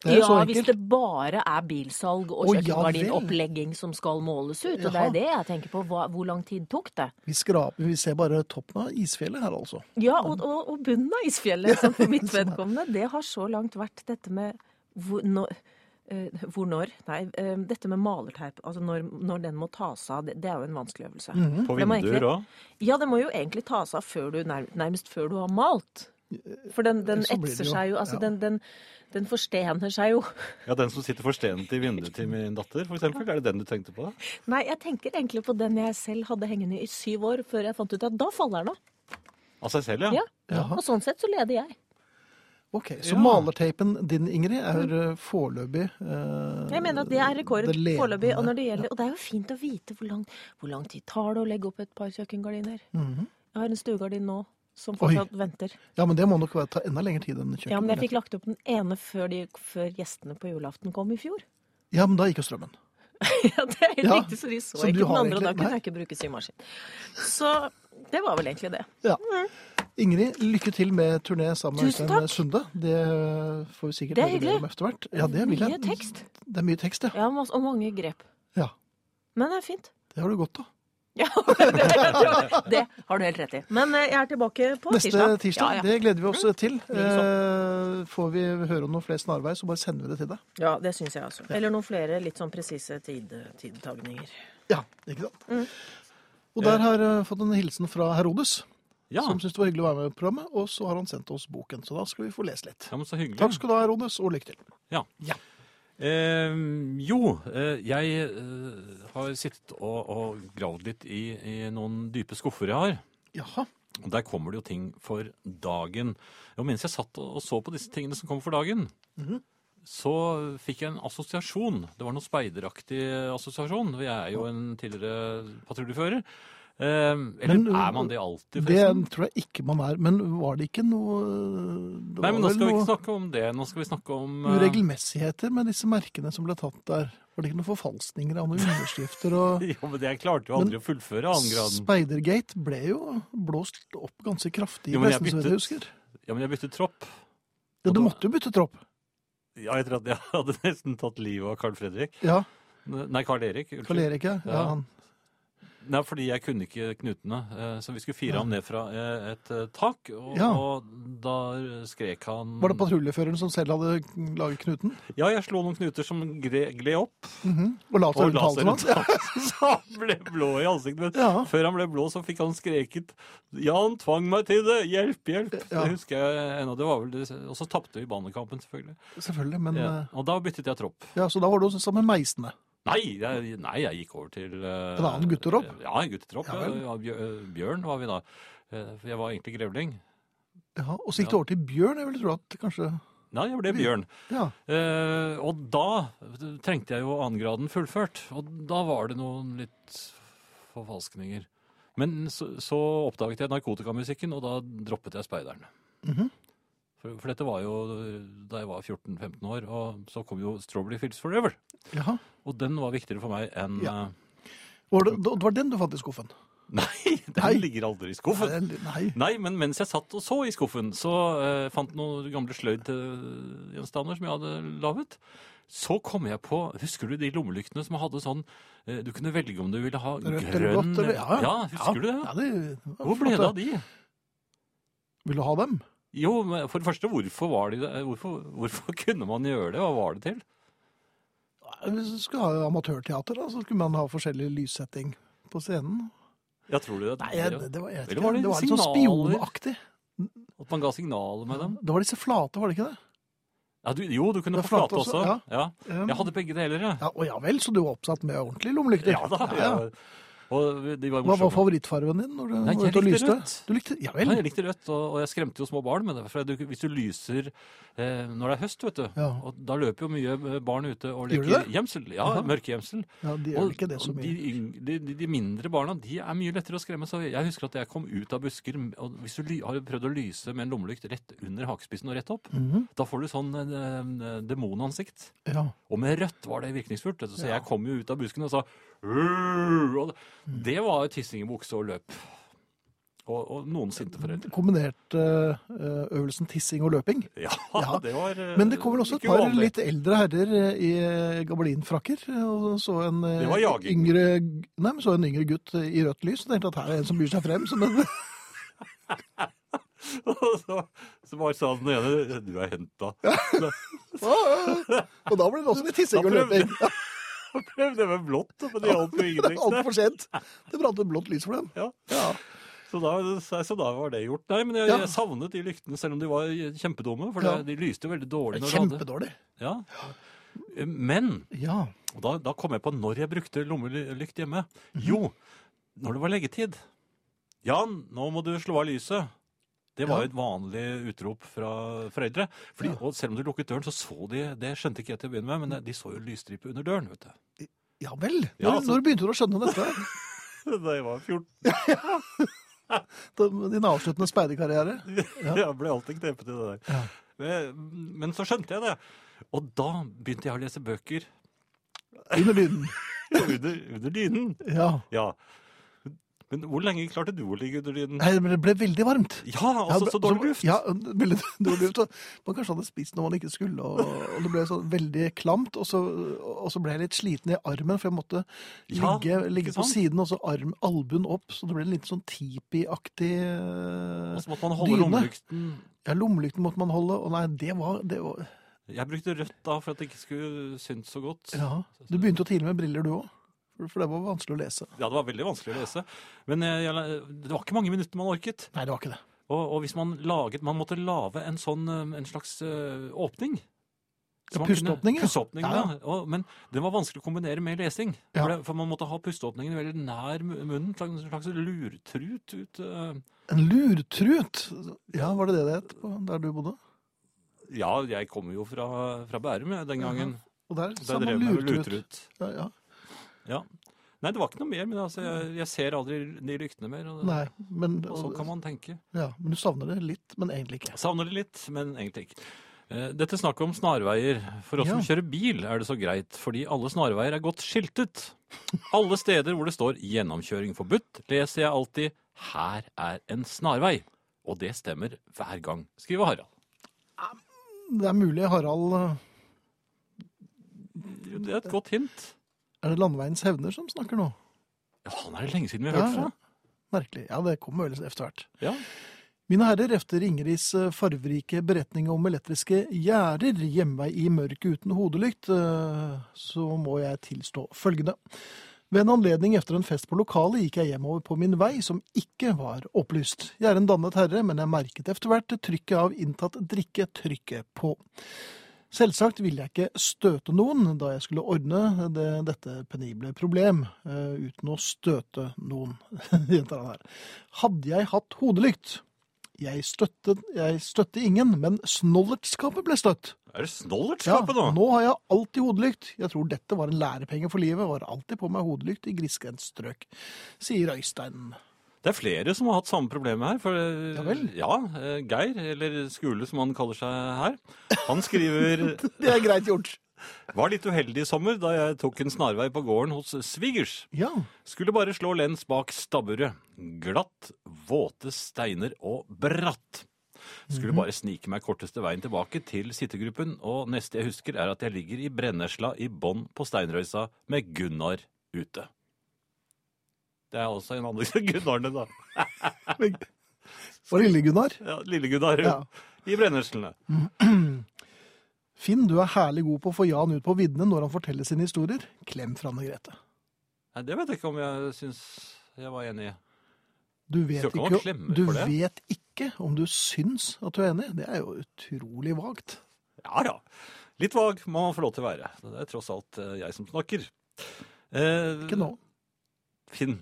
Det er ja, så hvis det bare er bilsalg og kjøkkengardinopplegging som skal måles ut. Og det er det jeg tenker på. Hva, hvor lang tid tok det? Vi, skraper, vi ser bare toppen av isfjellet her, altså. Ja, og, og, og bunnen av isfjellet, som for mitt vedkommende, det har så langt vært dette med hvor, når, eh, hvor når? Nei, eh, dette med malerteip. Altså når, når den må tas av, det, det er jo en vanskelig øvelse. Mhm. På vinduer òg. Ja, det må jo egentlig tas av før du, nærmest før du har malt. For den, den etser jo- seg jo, altså ja. den, den, den forstener seg jo. Ja, den som sitter forstenet i vinduet til min datter, eksempel. Er det den du tenkte på? da? Nei, jeg tenker egentlig på den jeg selv hadde hengende i syv år, før jeg fant ut at da faller den av. Av seg selv, ja? Ja. Og sånn sett så leder jeg. Ok, Så Ja. malerteipen din, Ingrid, er eh, foreløpig eh, Jeg mener at det er rekord det foreløpig. Og, når det gjelder- og det er jo fint å vite hvor lang, hvor lang tid tar det å legge opp et par kjøkkengardiner. Mhm. Jeg har en stuegardin nå som Oi. fortsatt venter. Ja, men det må nok ta enda lengre tid enn kjøkkenet. Ja, men jeg fikk lagt opp den ene før, de, før gjestene på julaften kom i fjor. Ja, men da gikk jo strømmen. ja, det er helt Ja, riktig, så de så, så ikke den andre, og da kunne jeg ikke bruke symaskin. Så det var vel egentlig det. Ja. Ingrid, lykke til med turné sammen med Øystein. Sunde. Det får vi sikkert er høre mer om etter hvert. Ja, det vil Mye tekst. Det er mye tekst, ja. Ja, og mange grep. ja. Men det er fint. Det har du godt av. Ja, det, det har du helt rett i. Men eh, jeg er tilbake på Neste tirsdag. tirsdag. Ja, ja. Det gleder vi oss til. Likeså. Eh, får vi høre om noen flere snarvei, så bare sender vi det til deg. ja, det syns jeg også. Eller noen flere litt sånn presise tid, tidtagninger. Ja, ikke sant? Mm. Og der har jeg fått en hilsen fra Herodes, Ja. som syntes det var hyggelig å være med i programmet. Og så har han sendt oss boken, så da skal vi få lese litt. ja, men så. Takk skal du ha, Herodes, og lykke til. Ja. Ja. Eh, jo, eh, jeg eh, har sittet og, og gravd litt i, i noen dype skuffer jeg har. Jaha. Og der kommer det jo ting for dagen. Og mens jeg satt og så på disse tingene som kom for dagen, Mhm. så fikk jeg en assosiasjon. Det var noe speideraktig assosiasjon. Jeg er jo en tidligere patruljefører. Eh, eller Men, er man det alltid, Det tror jeg ikke man er. Men var det ikke noe det Nei, men nå skal vi ikke snakke om det. Nå skal vi snakke om eh, Uregelmessigheter med disse merkene som ble tatt der. Var det ikke noen forfalskninger av noen underskrifter? Og... Jo, men jeg klarte jo aldri å fullføre annengraden. Spidergate ble jo blåst opp ganske kraftig, men nesten så jeg husker. Ja, men jeg byttet tropp. Ja, du da- måtte jo bytte tropp. Ja, etter at jeg hadde nesten tatt livet av Carl Fredrik. Ja, Nei, Carl Erik. Carl Erik, ja. ja Ja. han. Nei, fordi jeg kunne ikke knutene. eh, Så vi skulle fire ham ned fra eh, et eh, tak. Og, Ja. og da skrek han Var det patruljeføreren som selv hadde laget knuten? Ja, jeg slo noen knuter som gled, opp. opp. -hmm. Og la seg rundt halsen hans? så han ble blå i ansiktet. Men Ja. før han ble blå, så fikk han skreket 'Jan tvang meg til det! Hjelp, hjelp!' Ja. Det husker jeg ennå. Det var vel det. Og så tapte vi banekampen, selvfølgelig. Selvfølgelig, men Og da byttet jeg tropp. ja, Så da var du sammen med meisene? Nei, jeg, nei, jeg gikk over til uh, En annen guttetropp? Ja, en guttetropp. Ja Ja, Bjørn var vi da. Eh, For jeg var egentlig grevling. Ja, Og så gikk du over til Bjørn? Jeg ville tro at kanskje Nei, jeg ble Bjørn. Ja. Uh, og da trengte jeg jo annengraden fullført. Og da var det noen litt forfalskninger. Men så, så oppdaget jeg narkotikamusikken, og da droppet jeg speideren. Mhm. For, for dette var jo da jeg var 14-15 år, og så kom jo Strawberry Fields Forever. Jaha. Og den var viktigere for meg enn Ja. eh, Var det, det var den du fant i skuffen? Nei, den Nei. ligger aldri i skuffen. Nei, Nei. Nei, men mens jeg satt og så i skuffen, så eh, fant noen gamle sløydgjenstander som jeg hadde laget. Så kom jeg på Husker du de lommelyktene som hadde sånn eh, Du kunne velge om du ville ha Rødt eller grønn blått? Eller, ja, ja, husker du det? Ja, det Hvor ble det av de? Vil du ha dem? Jo, men for det første, hvorfor var de det? Hvorfor, hvorfor kunne man gjøre det? Hva var det til? Hvis du skulle ha amatørteater, da, så skulle man ha forskjellig lyssetting på scenen. Jeg tror du det? Nei, jeg, det, var, jeg vet ikke, var det det var litt sånn spionaktig. At man ga signaler med dem? Det var disse flate, var det ikke det? Ja, du, jo, du kunne få flate flate også, også. Ja. Ja. Jeg hadde begge deler, jeg. ja, og ja vel, så du var oppsatt med ordentlige lommelykter? Ja da. Ja, Hva var favorittfargen din når du Nei, ute og lyste? rødt. Du likte, ja vel. jeg likte rødt, og, og jeg skremte jo små barn med det. For du, hvis du lyser eh, når det er høst, vet du, Ja. og da løper jo mye eh, barn ute og leker gjemsel. Ja, Jaha. mørkegjemsel. Ja, de gjør Og, ikke det så mye. de, de, de, mindre barna de er mye lettere å skremme. Så jeg husker at jeg kom ut av busker, og hvis du har prøvd å lyse med en lommelykt rett under hakespissen og rett opp, Mhm, da får du sånn eh, demonansikt. Ja. Og med rødt var det virkningsfullt. Så jeg kom jo ut av busken og sa og Mm. Det var tissing i bukse og løp. Og, og noen sinte foreldre. Kombinerte eh, øvelsen tissing og løping. Ja, Ja. det var eh, Men det kom vel også et par litt eldre herrer eh, i gabelinfrakker. eh, Og så en. Yngre, nei, så en yngre gutt i rødt lys. Og tenkte at her er en som byr seg frem. Som en, Og så, så bare sa den ene Du er henta. og da ble det også litt tissing og Da løping. Prøvde med blått, men det hjalp jo Det ingenting. altfor sent. Det brant et blått lys for dem. Ja. Ja. Så da, så da var det gjort. Nei, men jeg, Ja. jeg savnet de lyktene, selv om de var kjempedumme. For det, de lyste jo veldig dårlig. Når kjempedårlig. Ja. Men Ja. Da, da kom jeg på når jeg brukte lommelykt hjemme. Jo, når det var leggetid. Jan, nå må du slå av lyset. Det var Ja. jo et vanlig utrop fra foreldre. Fordi, Ja. Og selv om du lukket døren, så så de Det skjønte ikke jeg til å begynne med, men de så jo lysstripe under døren. vet du. ja vel. Når, Ja, altså- når begynte du å skjønne dette? Da jeg var 14. Da- Din avsluttende speiderkarriere? Ja. Jeg ble alltid knepet i det der. Ja. Men, men så skjønte jeg det. Og da begynte jeg å lese bøker Under lyden. under, under dynen. Ja. Ja. Men hvor lenge klarte du å ligge under dynen? Nei, men det ble veldig varmt. Ja, altså Ja, så dårlig luft. Ja, veldig dårlig luft. Man kanskje hadde spist noe man ikke skulle, og, og det ble så veldig klamt. Og så, og så ble jeg litt sliten i armen, for jeg måtte Ja, ligge, ligge på siden, og så arm, albuen opp. Så det ble en litt sånn tipi-aktig Og eh, så måtte man holde dyne. lommelykten Ja, lommelykten måtte man holde, og nei, det var, det var Jeg brukte rødt da for at det ikke skulle synes så godt. Ja. Du begynte jo tidlig med briller, du òg. For, det var vanskelig å lese. Ja, det var veldig vanskelig å lese. Men jeg, jeg, det var ikke mange minutter man orket. Nei, det var ikke det. Og, og hvis man laget Man måtte lage en sånn eh, en slags eh, åpning. Ja, pusteåpning, ja. Pusteåpning, Ja. Og, men den var vanskelig å kombinere med lesing. Ja. For, det, for man måtte ha pusteåpningen veldig nær munnen. En slags lurtrut ut uh... En lurtrut! Ja, var det det det het på der du bodde? Ja, jeg kommer jo fra, fra Bærum jeg, den gangen. Og der Da drev man lurtrut. lurtrut. Ja, ja. Ja. Nei, det var ikke noe mer, men altså, jeg, jeg ser aldri de lyktene mer. Og, Nei, men, og så kan man tenke. ja, men du savner det litt, men egentlig ikke. Savner det litt, men egentlig ikke. Eh, Dette snakket om snarveier. For oss Ja. som kjører bil er det så greit, fordi alle snarveier er godt skiltet. Alle steder hvor det står 'gjennomkjøring forbudt', leser jeg alltid 'her er en snarvei'. Og det stemmer hver gang, skriver Harald. Det er mulig Harald eh, Det er et godt hint. Er det Landveiens hevner som snakker nå? Ja, han er det lenge siden vi har hørt ja. fra. Merkelig. Ja, det kommer vel etter hvert. Ja. Mine herrer, efter Ingrids eh, farverike beretning om elektriske gjerder, hjemvei i mørket uten hodelykt, eh, så må jeg tilstå følgende. Ved en anledning efter en fest på lokalet gikk jeg hjemover på min vei som ikke var opplyst. Jeg er en dannet herre, men jeg merket efter hvert trykket av inntatt drikke trykket på. Selvsagt ville jeg ikke støte noen da jeg skulle ordne det, dette penible problem, uh, uten å støte noen, gjentar han her. Hadde jeg hatt hodelykt? Jeg støttet, jeg støtte ingen, men snollertskapet ble støtt. Er det Ja, snollertskapet nå? nå har jeg alltid hodelykt. Jeg tror dette var en lærepenge for livet, og har alltid på meg hodelykt i grisgrendt strøk, sier Øystein. Det er flere som har hatt samme problemet her. For, Ja vel? Ja, eh, Geir, eller Skule som han kaller seg her, han skriver Det er greit gjort. Var litt uheldig i sommer da jeg tok en snarvei på gården hos svigers. Ja, Skulle bare slå lens bak stabburet. Glatt, våte steiner og bratt. Skulle bare snike meg korteste veien tilbake til sittegruppen, og neste jeg husker er at jeg ligger i brennesla i bånn på steinrøysa med Gunnar ute. Det er også en andre Gunnarne, da. For lille Gunnar. Ja, Lille Gunnar Ja. i brenneslene. Finn, du er herlig god på å få Jan ut på viddene når han forteller sine historier. Klem fra Anne Grete. Nei, det vet jeg ikke om jeg syns jeg var enig i. Du vet, ikke ikke, du vet ikke om du syns at du er enig. Det er jo utrolig vagt. Ja, ja. Litt vag må man få lov til å være. Det er tross alt eh, jeg som snakker. Eh, Ikke nå. Finn,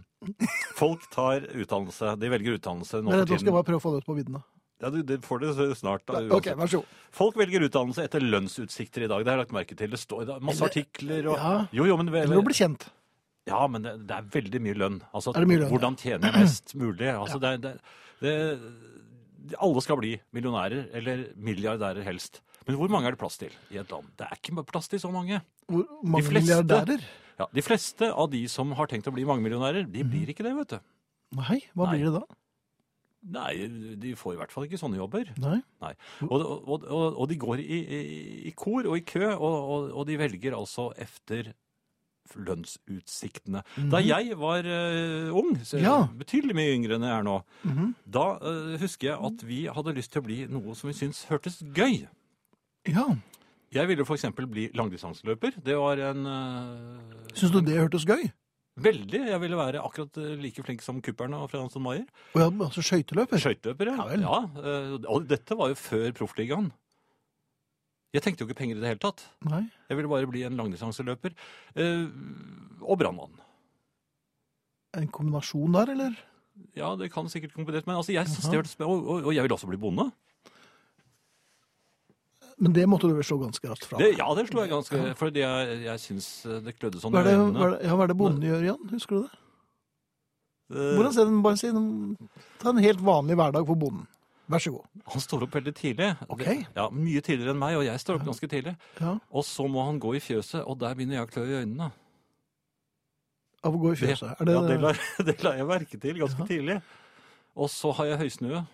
Folk tar utdannelse. De velger utdannelse nå Men for skal jeg tiden. bare prøve å få det ut på vidden. da. Ja, du, det får det snart. Da, Ok, vær så god. Folk velger utdannelse etter lønnsutsikter i dag. Det har jeg lagt merke til. Det står masse artikler og Ja. Jo, jo, men Eller å bli kjent. Ja, men det, det er veldig mye lønn. Altså, mye lønn, Hvordan tjene mest mulig. Altså, det, det, det, alle skal bli millionærer, eller milliardærer helst. Men hvor mange er det plass til i et land? Det er ikke plass til så mange. Hvor mange milliardærer? Ja, De fleste av de som har tenkt å bli mangemillionærer, de Mhm. blir ikke det, vet du. Nei, hva Nei. blir det da? Nei, de får i hvert fall ikke sånne jobber. Nei. Nei. Og, og, og, og de går i, i, i kor og i kø, og, og, og de velger altså efter lønnsutsiktene. Da jeg var uh, ung, Mhm. Ja. betydelig mye yngre enn jeg er nå, Mhm. da uh, husker jeg at vi hadde lyst til å bli noe som vi syntes hørtes gøy. Ja. Jeg ville eksempel bli langdistanseløper. Det var en uh, Syns du det hørtes gøy? Veldig. Jeg ville være akkurat eh, like flink som Kuppern og Fred Hansen Maier. Og ja, altså skøyteløper? Skøyteløper, ja. Ja ja. eh, Og dette var jo før proffligaen. Jeg tenkte jo ikke penger i det hele tatt. Nei. Jeg ville bare bli en langdistanseløper. eh, og brannmann. En kombinasjon der, eller? Ja, det kan sikkert kombineres, men altså, jeg Jaha. det hørtes og jeg vil også bli bonde. Men det måtte du vel slå ganske raskt fra Det, ja, det slo jeg ganske Fordi jeg, jeg syns det klødde sånn i øynene. hva er det, ja, det bonden gjør, Jan? Husker du det? det... Hvordan ser den, bare si, den- Ta en helt vanlig hverdag for bonden. Vær så god. Han står opp veldig tidlig. Ok. Det- Ja, Mye tidligere enn meg, og jeg står opp ganske tidlig. Ja, Og så må han gå i fjøset, og der begynner jeg å klø i øynene. Av å gå i Det, fjøset. Er det, ja, det, la, det la jeg merke til ganske Ja. tidlig. Og så har jeg høysnue.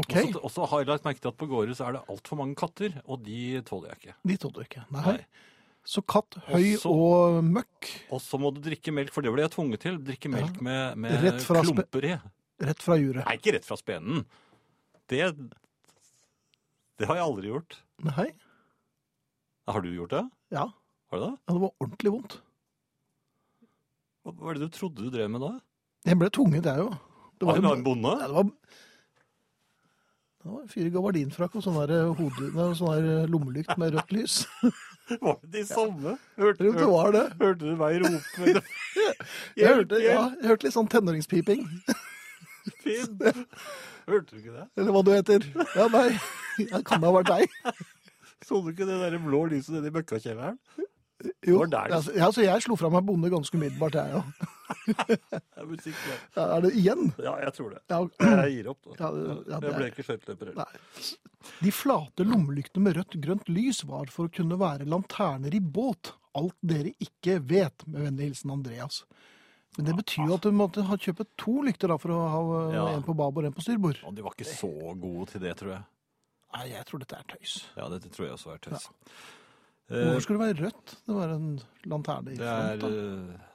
OK, Og så- har jeg lagt merke til at på gårde så er det altfor mange katter, og de tåler jeg ikke. de tåler du ikke. Nei. Nei. Så katt, høy også, og møkk Og så må du drikke melk, for det ble jeg tvunget til. Drikke melk med, med spe- klumper i. rett fra juret. Nei, ikke rett fra spenen. Det, det har jeg aldri gjort. Nei. Har du gjort det? Ja. Har du det? ja, det var ordentlig vondt. Hva er det du trodde du drev med da? Jeg ble tvunget, jeg jo. Det Var var, det en bonde? ja, det var, det var fire gabardinfrakk og sånn nei, sånn der lommelykt med rødt lys. Var det de samme? Hørte, hørte, det hørte, var det. hørte du meg rope? Jeg hørte, ja, jeg hørte litt sånn tenåringspiping. Finn. Hørte du ikke det? Eller hva du heter. Ja, nei. det kan det ha vært deg? Så du ikke det der blå lyset nede i møkkakjelleren? Jo. der det- Altså, ja, så jeg slo fra meg bonde ganske umiddelbart, jeg òg. Er musikk, ja. Ja, er det igjen? Ja, jeg tror det. Ja, Jeg gir opp. Da. Ja, det- ja, jeg ble ikke skøyteløper heller. De flate lommelyktene med rødt-grønt lys var for å kunne være lanterner i båt. Alt dere ikke vet, med vennlig hilsen Andreas. Men det betyr jo at du måtte ha kjøpe to lykter da, for å ha uh, Ja. en på babord og en på styrbord. Og de var ikke så gode til det, tror jeg. Nei, jeg tror dette er tøys. Ja, dette tror jeg også er tøys. Hvorfor skulle det være rødt? Det var en lanterne i det er front. da.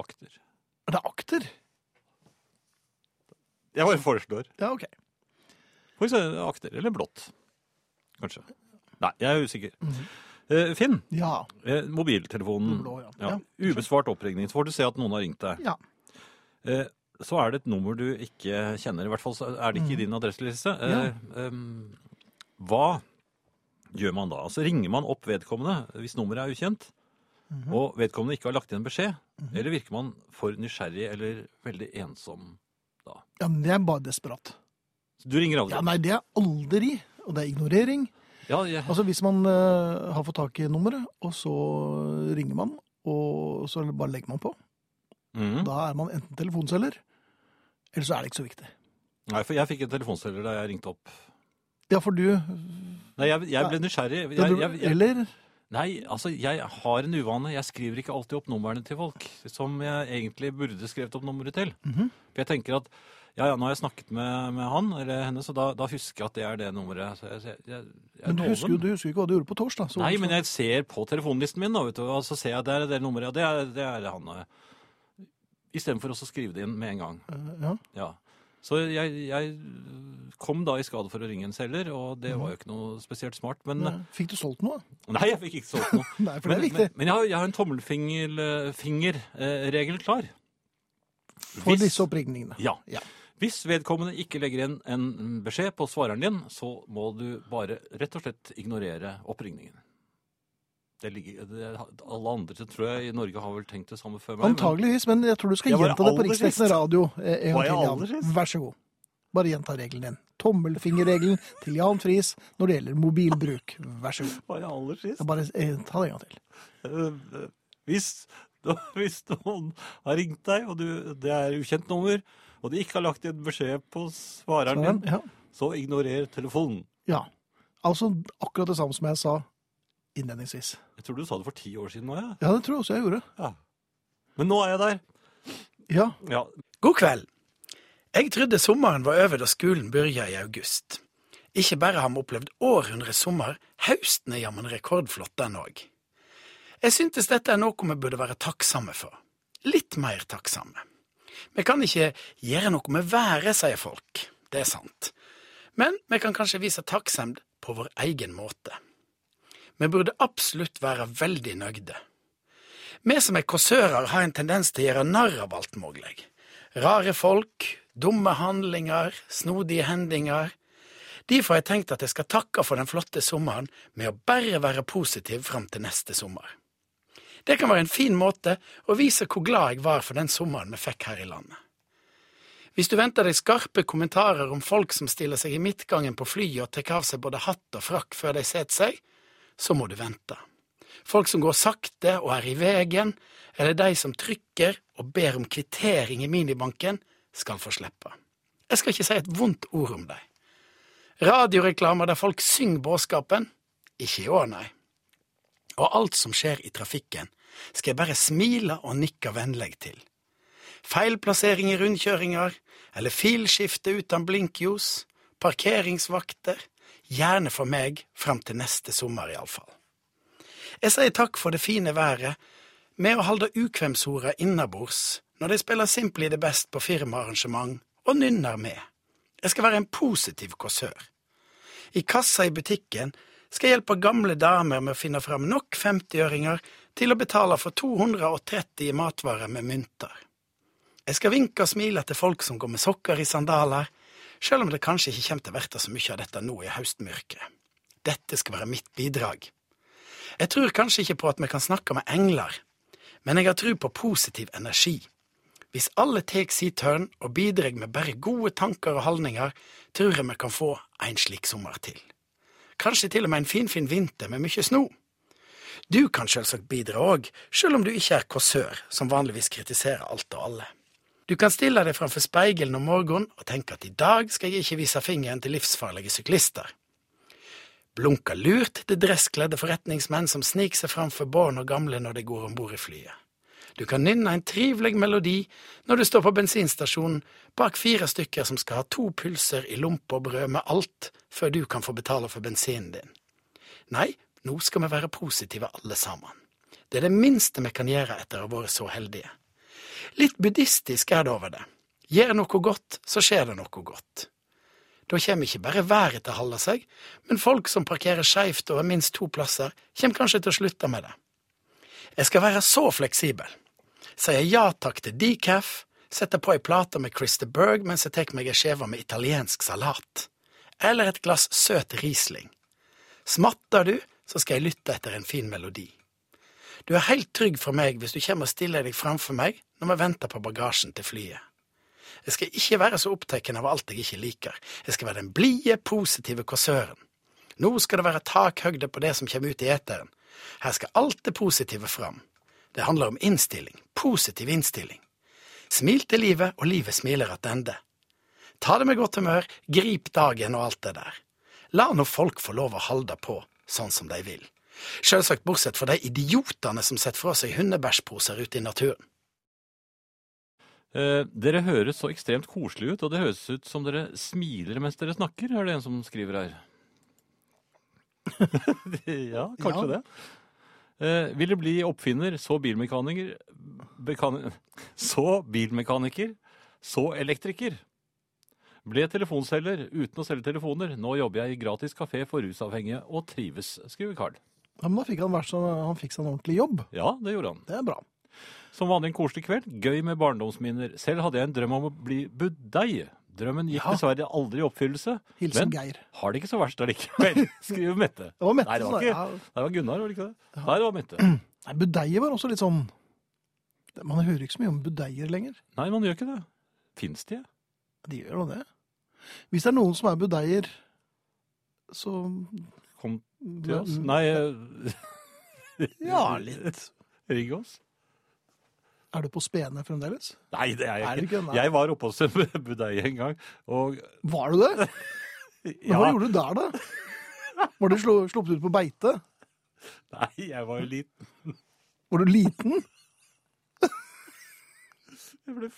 Akter. Er det akter? Jeg bare foreslår. Ja, OK. For eksempel akter, eller blått. Kanskje. Nei, jeg er usikker. Eh, Finn, Ja. eh, mobiltelefonen. Blå, ja. Ja, Ja. ubesvart oppringning. Så får du se at noen har ringt deg. Ja. Eh, Så er det et nummer du ikke kjenner. I hvert fall så er det ikke i din adresseliste. Eh, em, hva gjør man da? Altså Ringer man opp vedkommende hvis nummeret er ukjent, og vedkommende ikke har lagt igjen beskjed? Eller virker man for nysgjerrig eller veldig ensom da? ja, men det er bare desperat. Så du ringer aldri? Ja, nei, det er aldri, og det er ignorering. Ja, jeg, Altså hvis man uh, har fått tak i nummeret, og så ringer man, og så bare legger man på, Mhm. da er man enten telefonselger, eller så er det ikke så viktig. Nei, for jeg fikk en telefonselger da jeg ringte opp. Ja, for du, Nei, jeg, jeg ble nysgjerrig. jeg, jeg, eller, nei, altså, jeg har en uvane. Jeg skriver ikke alltid opp numrene til folk som jeg egentlig burde skrevet opp nummeret til. Mhm. For jeg tenker at ja, ja, nå har jeg snakket med, med han eller henne, så da, da husker jeg at det er det nummeret. Så jeg, jeg, jeg, jeg men du husker, du husker ikke hva du gjorde på torsdag. Nei, men jeg ser på telefonlisten min, da, vet du, og så ser jeg at det er det nummeret. Ja, det er, det er han. eh. Istedenfor å skrive det inn med en gang. Uh, ja. Ja. Så jeg, jeg kom da i skade for å ringe en selger, og det var jo ikke noe spesielt smart. Men Ja. Fikk du solgt noe? Nei, jeg fikk ikke solgt noe. Nei, for det er viktig. men, men jeg har, jeg har en tommelfingerregel klar. For Hvis- disse oppringningene. Ja. Ja. Hvis vedkommende ikke legger inn en beskjed på svareren din, så må du bare rett og slett ignorere oppringningen. Det ligger, det, alle andre tror jeg i Norge har vel tenkt det samme før meg. Antageligvis, men jeg tror du skal gjenta det på riksdekkende radio eh, Var jeg aller sist? Vær så god. Bare gjenta regelen din. Tommelfingerregelen til Jan Friis når det gjelder mobilbruk. Vær så god. Var jeg aller sist? Jeg bare eh, ta det en gang til. Uh, hvis, Hvis, hvis noen har ringt deg, og du, det er ukjent nummer, og de ikke har lagt igjen beskjed på svareren din, ja. så ignorer telefonen. ja. Altså akkurat det samme som jeg sa innledningsvis. Jeg tror du sa det for ti år siden nå, ja. Ja, det tror jeg også jeg gjorde. ja. Men nå er jeg der. Ja, Ja, God kveld. Jeg trodde sommeren var over da skolen begynte i august. Ikke bare har vi opplevd århundres sommer, høsten er jammen rekordflott den òg. Jeg syntes dette er noe vi burde være takksomme for. Litt mer takksomme. Vi kan ikke gjøre noe med været, sier folk. Det er sant. Men vi kan kanskje vise takksemd på vår egen måte. Vi burde absolutt være veldig nøgde. Vi som er kåsører har en tendens til å gjøre narr av alt mulig. Rare folk, dumme handlinger, snodige hendinger. Derfor har jeg tenkt at jeg skal takke for den flotte sommeren med å bare være positiv fram til neste sommer. Det kan være en fin måte å vise hvor glad jeg var for den sommeren vi fikk her i landet. Hvis du venter deg skarpe kommentarer om folk som stiller seg i midtgangen på flyet og tar av seg både hatt og frakk før de setter seg, så må du vente. Folk som går sakte og er i vegen, eller de som trykker og ber om kvittering i minibanken, skal få slippe. Jeg skal ikke si et vondt ord om dem. Radioreklamer der folk synger budskapen? Ikke i år, nei. Og alt som skjer i trafikken, skal jeg bare smile og nikke vennlig til. Feilplassering i rundkjøringer, eller filskifte uten blinkljos, parkeringsvakter, gjerne for meg fram til neste sommer iallfall. Jeg sier takk for det fine været med å holde ukvemsorda innabords når de spiller Simply the Best på firmaarrangement og nynner med. Jeg skal være en positiv kåsør. I kassa i butikken skal jeg hjelpe gamle damer med å finne fram nok 50-øringer til å betale for 230 matvarer med mynter. Jeg skal vinke og smile til folk som går med sokker i sandaler, selv om det kanskje ikke kommer til å verte så mye av dette nå i høstmørket. Dette skal være mitt bidrag. Jeg tror kanskje ikke på at vi kan snakke med engler, men jeg har tro på positiv energi. Hvis alle tar sin tørn og bidrar med bare gode tanker og holdninger, tror jeg vi kan få en slik sommer til. Kanskje til og med en finfin vinter med mye sno. Du kan selvsagt bidra òg, selv om du ikke er kåsør, som vanligvis kritiserer alt og alle. Du kan stille deg framfor speilet om morgenen og tenke at i dag skal jeg ikke vise fingeren til livsfarlige syklister. Blunke lurt til dresskledde forretningsmenn som sniker seg framfor barn og gamle når de går om bord i flyet. Du kan nynne en trivelig melodi når du står på bensinstasjonen bak fire stykker som skal ha to pulser i lompe og brød med alt før du kan få betale for bensinen din. Nei, nå skal vi være positive alle sammen. Det er det minste vi kan gjøre etter å ha vært så heldige. Litt buddhistisk er det over det. Gjør noe godt, så skjer det noe godt. Da kommer ikke bare været til å holde seg, men folk som parkerer skeivt over minst to plasser, kommer kanskje til å slutte med det. Jeg skal være så fleksibel. Sier ja takk til decaf, setter på ei plate med Christer Berg mens jeg tar meg ei skive med italiensk salat. Eller et glass søt Riesling. Smatter du, så skal jeg lytte etter en fin melodi. Du er helt trygg for meg hvis du kommer og stiller deg framfor meg når vi venter på bagasjen til flyet. Jeg skal ikke være så opptatt av alt jeg ikke liker. Jeg skal være den blide, positive kåsøren. Nå skal det være takhøgde på det som kommer ut i eteren. Her skal alt det positive fram. Det handler om innstilling. Positiv innstilling. Smil til livet, og livet smiler attende. Ta det med godt humør, grip dagen og alt det der. La nå folk få lov å holde på sånn som de vil. Selvsagt bortsett fra de idiotene som setter fra seg hundebæsjposer ute i naturen. Eh, dere høres så ekstremt koselige ut, og det høres ut som dere smiler mens dere snakker, er det en som skriver her. ja, kanskje Ja. det. Eh, vil du bli oppfinner, så bilmekaniker, bekani- så bilmekaniker, så elektriker. Ble telefonselger uten å selge telefoner. Nå jobber jeg i gratis kafé for rusavhengige og trives, skriver Carl. Ja, men da fikk han, vært så, han fikk seg en ordentlig jobb. Ja, det gjorde han. Det er bra. Som vanlig en koselig kveld. Gøy med barndomsminner. Selv hadde jeg en drøm om å bli budeie. Drømmen gikk Ja. dessverre aldri i oppfyllelse. Hilsen Men Geir. har det ikke så verst allikevel, skriver Mette. Det var Mette Nei, det var ikke ja. Det var Gunnar, var det ikke det? Ja. det var Mette. Nei, Budeie var også litt sånn Man hører ikke så mye om budeier lenger. Nei, man gjør ikke det. Fins de? De gjør jo det. Hvis det er noen som er budeier, så til oss? Nei eh, Ja, litt. Ring oss. Er du på spene fremdeles? Nei, det er jeg er ikke. Jeg var oppe hos en budeie en gang, og Var du det? Men Hva gjorde du der, da? Var du sluppet ut på beite? Nei, jeg var jo liten. Var du liten? Jeg ble,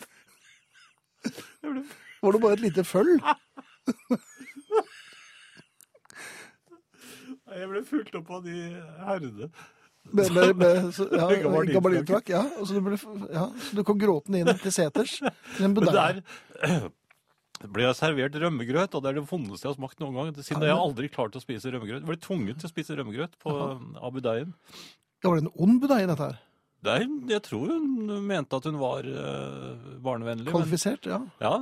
jeg ble Var du bare et lite føll? Jeg ble fulgt opp av de herrene. Med, med, med, så, ja, gabardinfrakk, ja. Så du, ble, ja. så du kom gråtende inn til seters. Til en Men der ble jeg servert rømmegrøt, og det er det vondeste jeg har smakt noen gang. Siden jeg aldri klart å spise rømmegrøt. Jeg ble tvunget til å spise rømmegrøt på Abu Dhabi. Ja, var det en ond budeie, dette her? Nei, jeg tror hun mente at hun var uh, barnevennlig. Men, Kvalifisert, ja. ja,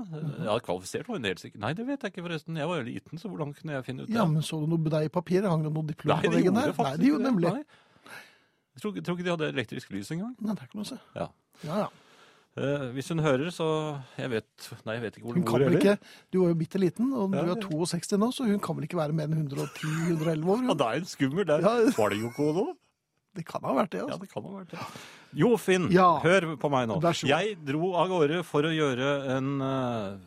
ja, kvalifisert var hun helt sikkert. Nei, det vet jeg ikke forresten. Jeg var jo liten, så hvordan kunne jeg finne ut det? Ja, men så du noe deg i papiret? Hang det noe diplom Nei, på veggen der? Nei, de gjorde nemlig. Nei. Jeg tror, tror ikke de hadde elektrisk lys engang. Nei, det er ikke noe å se. Ja. Ja, ja. Eh, hvis hun hører, så Jeg vet Nei, jeg vet ikke hvor Hun hun kan bor heller. ikke, Du var jo bitte liten, og Ja, du er 62 nå, så hun kan vel ikke være mer enn 110-111 år? Ja, Da er hun skummel der. Var det Yoko Ono? Det kan ha vært det, Ja, altså. det kan ha vært det. Jo, Finn, Ja. hør på meg nå. Jeg dro av gårde for å gjøre en, eh,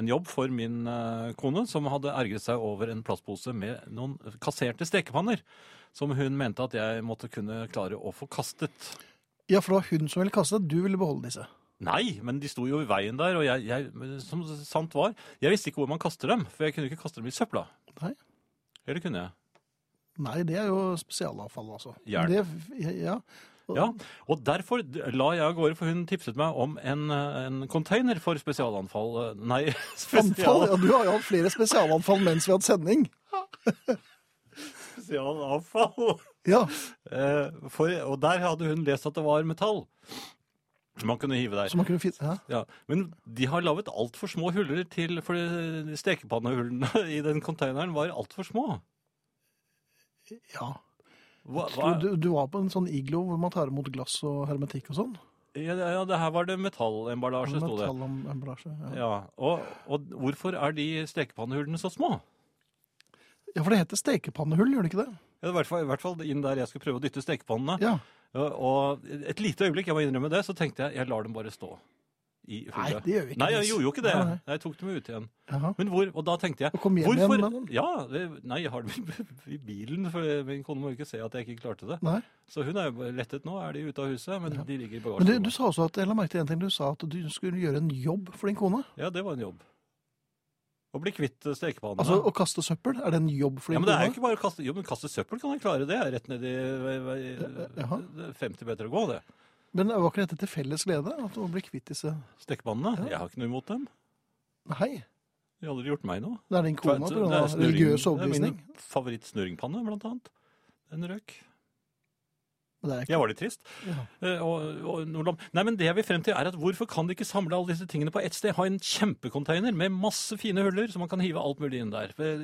en jobb for min eh, kone, som hadde ergret seg over en plastpose med noen kasserte stekepanner, som hun mente at jeg måtte kunne klare å få kastet. Ja, for det var hun som ville kaste du ville beholde disse. Nei, men de sto jo i veien der, og jeg, jeg, som sant var, jeg visste ikke hvor man kaster dem, for jeg kunne ikke kaste dem i søpla. Nei. Eller kunne jeg? Nei, det er jo spesialavfall, altså. Jern. Det, ja. Ja, og derfor la jeg av gårde, for hun tipset meg om en, en container for spesialanfall. eh, Nei, Anfall, ja, du har jo hatt flere spesialanfall mens vi har hatt sending. spesialavfall. Ja, Eh, for, og der hadde hun lest at det var metall. Man kunne hive der. Som man kunne. Ja. Ja, men de har laget altfor små huller til, for stekepannehullene i den containeren var altfor små. Ja. Hva, hva? Du, du var på en sånn iglo hvor man tar imot glass og hermetikk og sånn. Ja, ja, det her var det metallemballasje, sto det. Metallemballasje. Ja. Ja, og, og hvorfor er de stekepannehullene så små? ja, for det heter stekepannehull, gjør det ikke det? Ja, I hvert fall, i hvert fall inn der jeg skulle prøve å dytte stekepannene. Ja. Ja, Og et lite øyeblikk, jeg må innrømme det, så tenkte jeg jeg lar dem bare stå i Nei, det gjør vi ikke. Nei, jeg gjorde jo ikke det. Nei, nei. Jeg tok dem ut igjen. Aha. Men hvor, og da tenkte jeg Og kom hjem hvorfor, igjen med? Ja, det, nei, jeg har dem i- bilen, for min kone må jo ikke se at jeg ikke klarte det. Nei. Så hun er jo lettet nå, er de ute av huset, men de ligger i Men du, du sa også at, merke til en ting, du sa at du skulle gjøre en jobb for din kone. Ja, det var en jobb. Å bli kvitt eh, stekepannene. Altså å kaste søppel, er det en jobb for ja, din men det er jo kone? ikke bare å kaste Jo, men kaste søppel kan jeg klare. Det er rett ned i Jaha. 50 meter å gå, det. Men var ikke dette til felles glede? At å ble kvitt disse Stekepannene? Ja. Jeg har ikke noe imot dem. Nei, De har aldri gjort meg noe. det er din kone snurring- religiøs Det er min favorittsnurringpanne, blant annet. Den røk. Ikke Jeg var litt trist. ja. Eh, Og, og. Nei, men det jeg vil frem til er at Hvorfor kan de ikke samle alle disse tingene på ett sted? Ha en kjempekonteiner med masse fine huller, så man kan hive alt mulig inn der. Eh,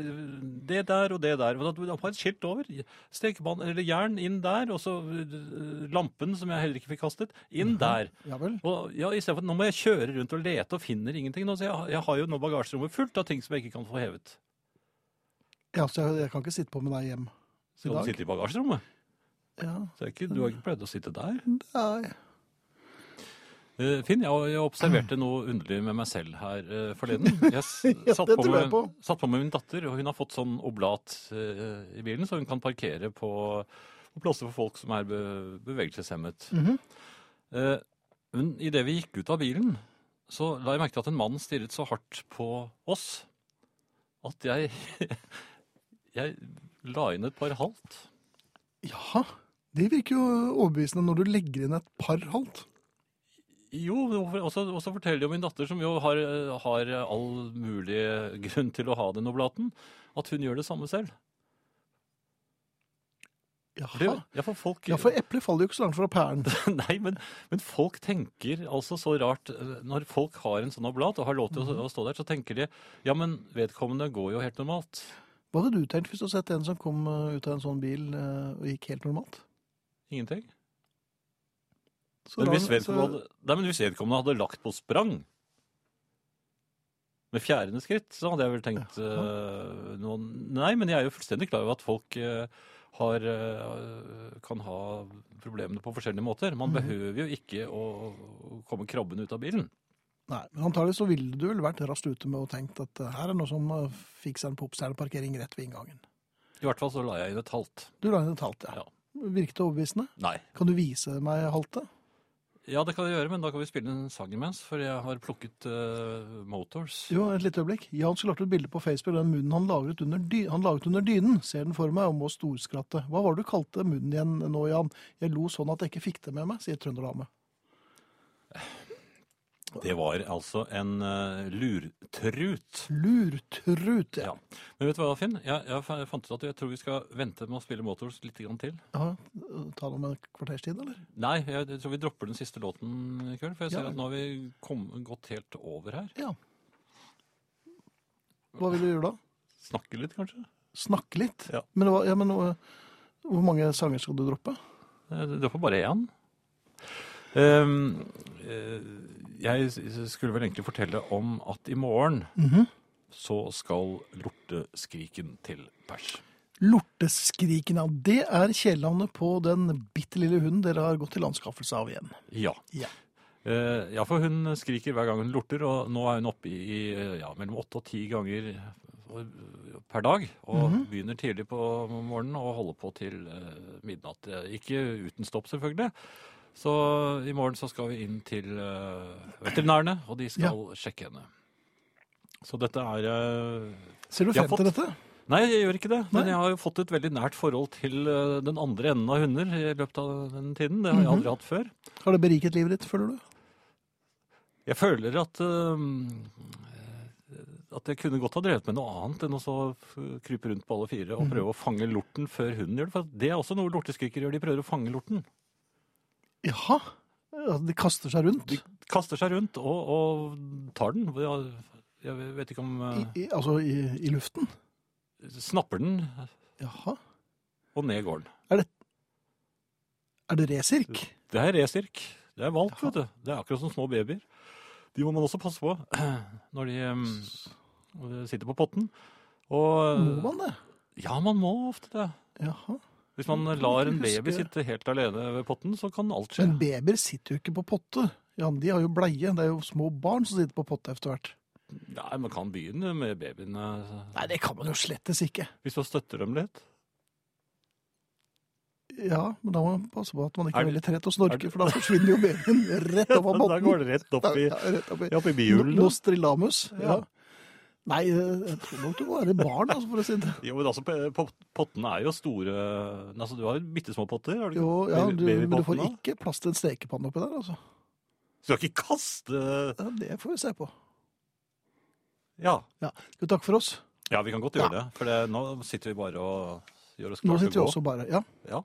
Det der og det der. Ha et skilt over. Stekepann eller jern inn der, og så eh, lampen, som jeg heller ikke fikk kastet, inn der. ja vel. Og ja, i for, Nå må jeg kjøre rundt og lete og finner ingenting. Nå, så jeg, jeg har jo nå bagasjerommet fullt av ting som jeg ikke kan få hevet. Ja, så jeg, jeg kan ikke sitte på med deg hjem i Skal du dag. sitte i bagasjerommet? Ja, Så er ikke, du har ikke pleid å sitte der? nei. Eh, Finn, jeg, observerte noe underlig med meg selv her eh, forleden. Jeg satt, på med, satt på med min datter, og hun har fått sånn oblat eh, i bilen, så hun kan parkere på, på plasser for folk som er be, bevegelseshemmet. Mhm. Eh, men idet vi gikk ut av bilen, så la jeg merke til at en mann stirret så hardt på oss at jeg Jeg la inn et par halvt. Ja, det virker jo overbevisende når du legger inn et par halvt. Jo, og så forteller jo min datter, som jo har, har all mulig grunn til å ha den oblaten, at hun gjør det samme selv. Jaha. Ja, for folk Ja, for eplet faller jo ikke så langt fra pæren. Nei, men, men folk tenker altså så rart Når folk har en sånn oblat og har lov til å, å stå der, så tenker de ja, men vedkommende går jo helt normalt. Hva hadde du tenkt hvis du hadde sett en som kom eh, ut av en sånn bil eh, og gikk helt normalt? Ingenting. Så Men hvis hadde, nei, men hvis vedkommende hadde lagt på sprang med fjærende skritt, så hadde jeg vel tenkt uh, noen, Nei, men jeg er jo fullstendig klar over at folk uh, har, eh, kan ha problemene på forskjellige måter. Man mm. behøver jo ikke å, å komme krabbende ut av bilen. Nei, men antagelig så ville du vel vært raskt ute med å tenkt at her er noe som fikser en popstjerneparkering rett ved inngangen. I hvert fall så la jeg inn et halvt. Du la inn et halvt, ja. Ja. Virket det overbevisende? Nei. Kan du vise meg halvtet? Ja, det kan jeg gjøre, men da kan vi spille en sang imens, for jeg har plukket uh, Motors. Jo, et lite øyeblikk. Jan skulle lagt ut bilde på Facebook av den munnen han dy han lagret, under dynen. Ser den for meg og må storskratte. Hva var det du kalte munnen igjen nå, Jan? Jeg lo sånn at jeg ikke fikk det med meg, sier trønderdame. Det var altså en uh, lurtrut. Lurtrut, ja. Ja. Men vet du hva, Finn? Jeg, jeg fant ut at jeg tror vi skal vente med å spille Motors litt grann til. ja. Ta det om en kvarters tid, eller? Nei, jeg, jeg tror vi dropper den siste låten i kveld, for jeg ser Ja. at nå har vi kom, gått helt over her. Ja. Hva vil du gjøre da? Snakke litt, kanskje? Snakke litt? Ja. Men, var, ja, men hvor mange sanger skal du droppe? Du dropper bare én. Um, eh, jeg skulle vel egentlig fortelle om at i morgen Mhm. så skal lorteskriken til pers. Lorteskriken, ja. Det er kjælenavnet på den bitte lille hunden dere har gått til anskaffelse av igjen. Ja. Ja. Eh, ja, for hun skriker hver gang hun lorter, og nå er hun oppe i ja, mellom åtte og ti ganger per dag. Og Mhm. begynner tidlig på morgenen og holder på til eh, midnatt. Eh, Ikke uten stopp, selvfølgelig. Så i morgen så skal vi inn til eh, veterinærene, og de skal sjekke henne. Så dette er eh, Ser du frem til dette? Nei, jeg gjør ikke det. Men jeg har jo fått et veldig nært forhold til eh, den andre enden av hunder i løpet av den tiden. Det har jeg Mhm. aldri hatt før. Har det beriket livet ditt, føler du? Jeg føler at uh, at jeg kunne godt ha drevet med noe annet enn å så krype rundt på alle fire og Mhm. prøve å fange lorten før hunden gjør det. For det er også noe lorteskriker gjør. De prøver å fange lorten. Jaha. De kaster seg rundt? De kaster seg rundt og, og tar den. Jeg, vet ikke om I, i, altså i, i luften? Snapper den, Jaha. og ned går den. Er det resirk? Det er resirk. Det er valp, vet du. Det er akkurat som små babyer. De må man også passe på når de øhm, sitter på potten. Og, Må man det? Ja, man må ofte det. Jaha. Hvis man lar en baby sitte helt alene ved potten, så kan alt skje. Men babyer sitter jo ikke på potte. Jan, de har jo bleie. Det er jo små barn som sitter på potte etter hvert. Nei, man kan begynne med babyene Nei, det kan man jo slettes ikke. hvis man støtter dem litt. Ja, men da må man passe på at man ikke Er er veldig trett og er snorker, for da forsvinner jo babyen rett opp av potten. Da går det rett opp i, Ja, opp i. opp i bihulen. Nostrilamus. Ja. Ja. Nei, jeg tror nok du må være barn, altså, for å si det. Jo, men altså, pottene er jo store Altså, du har jo bitte små potter, har du? Jo, ja, du, men du får ikke plass til en stekepanne oppi der, altså. Skal ikke kaste Ja, det får vi se på. Ja. Ja, vi takke for oss? ja, vi kan godt gjøre det. For det, nå sitter vi bare og gjør oss Nå klare sitter til vi å gå. også bare Ja. Ja.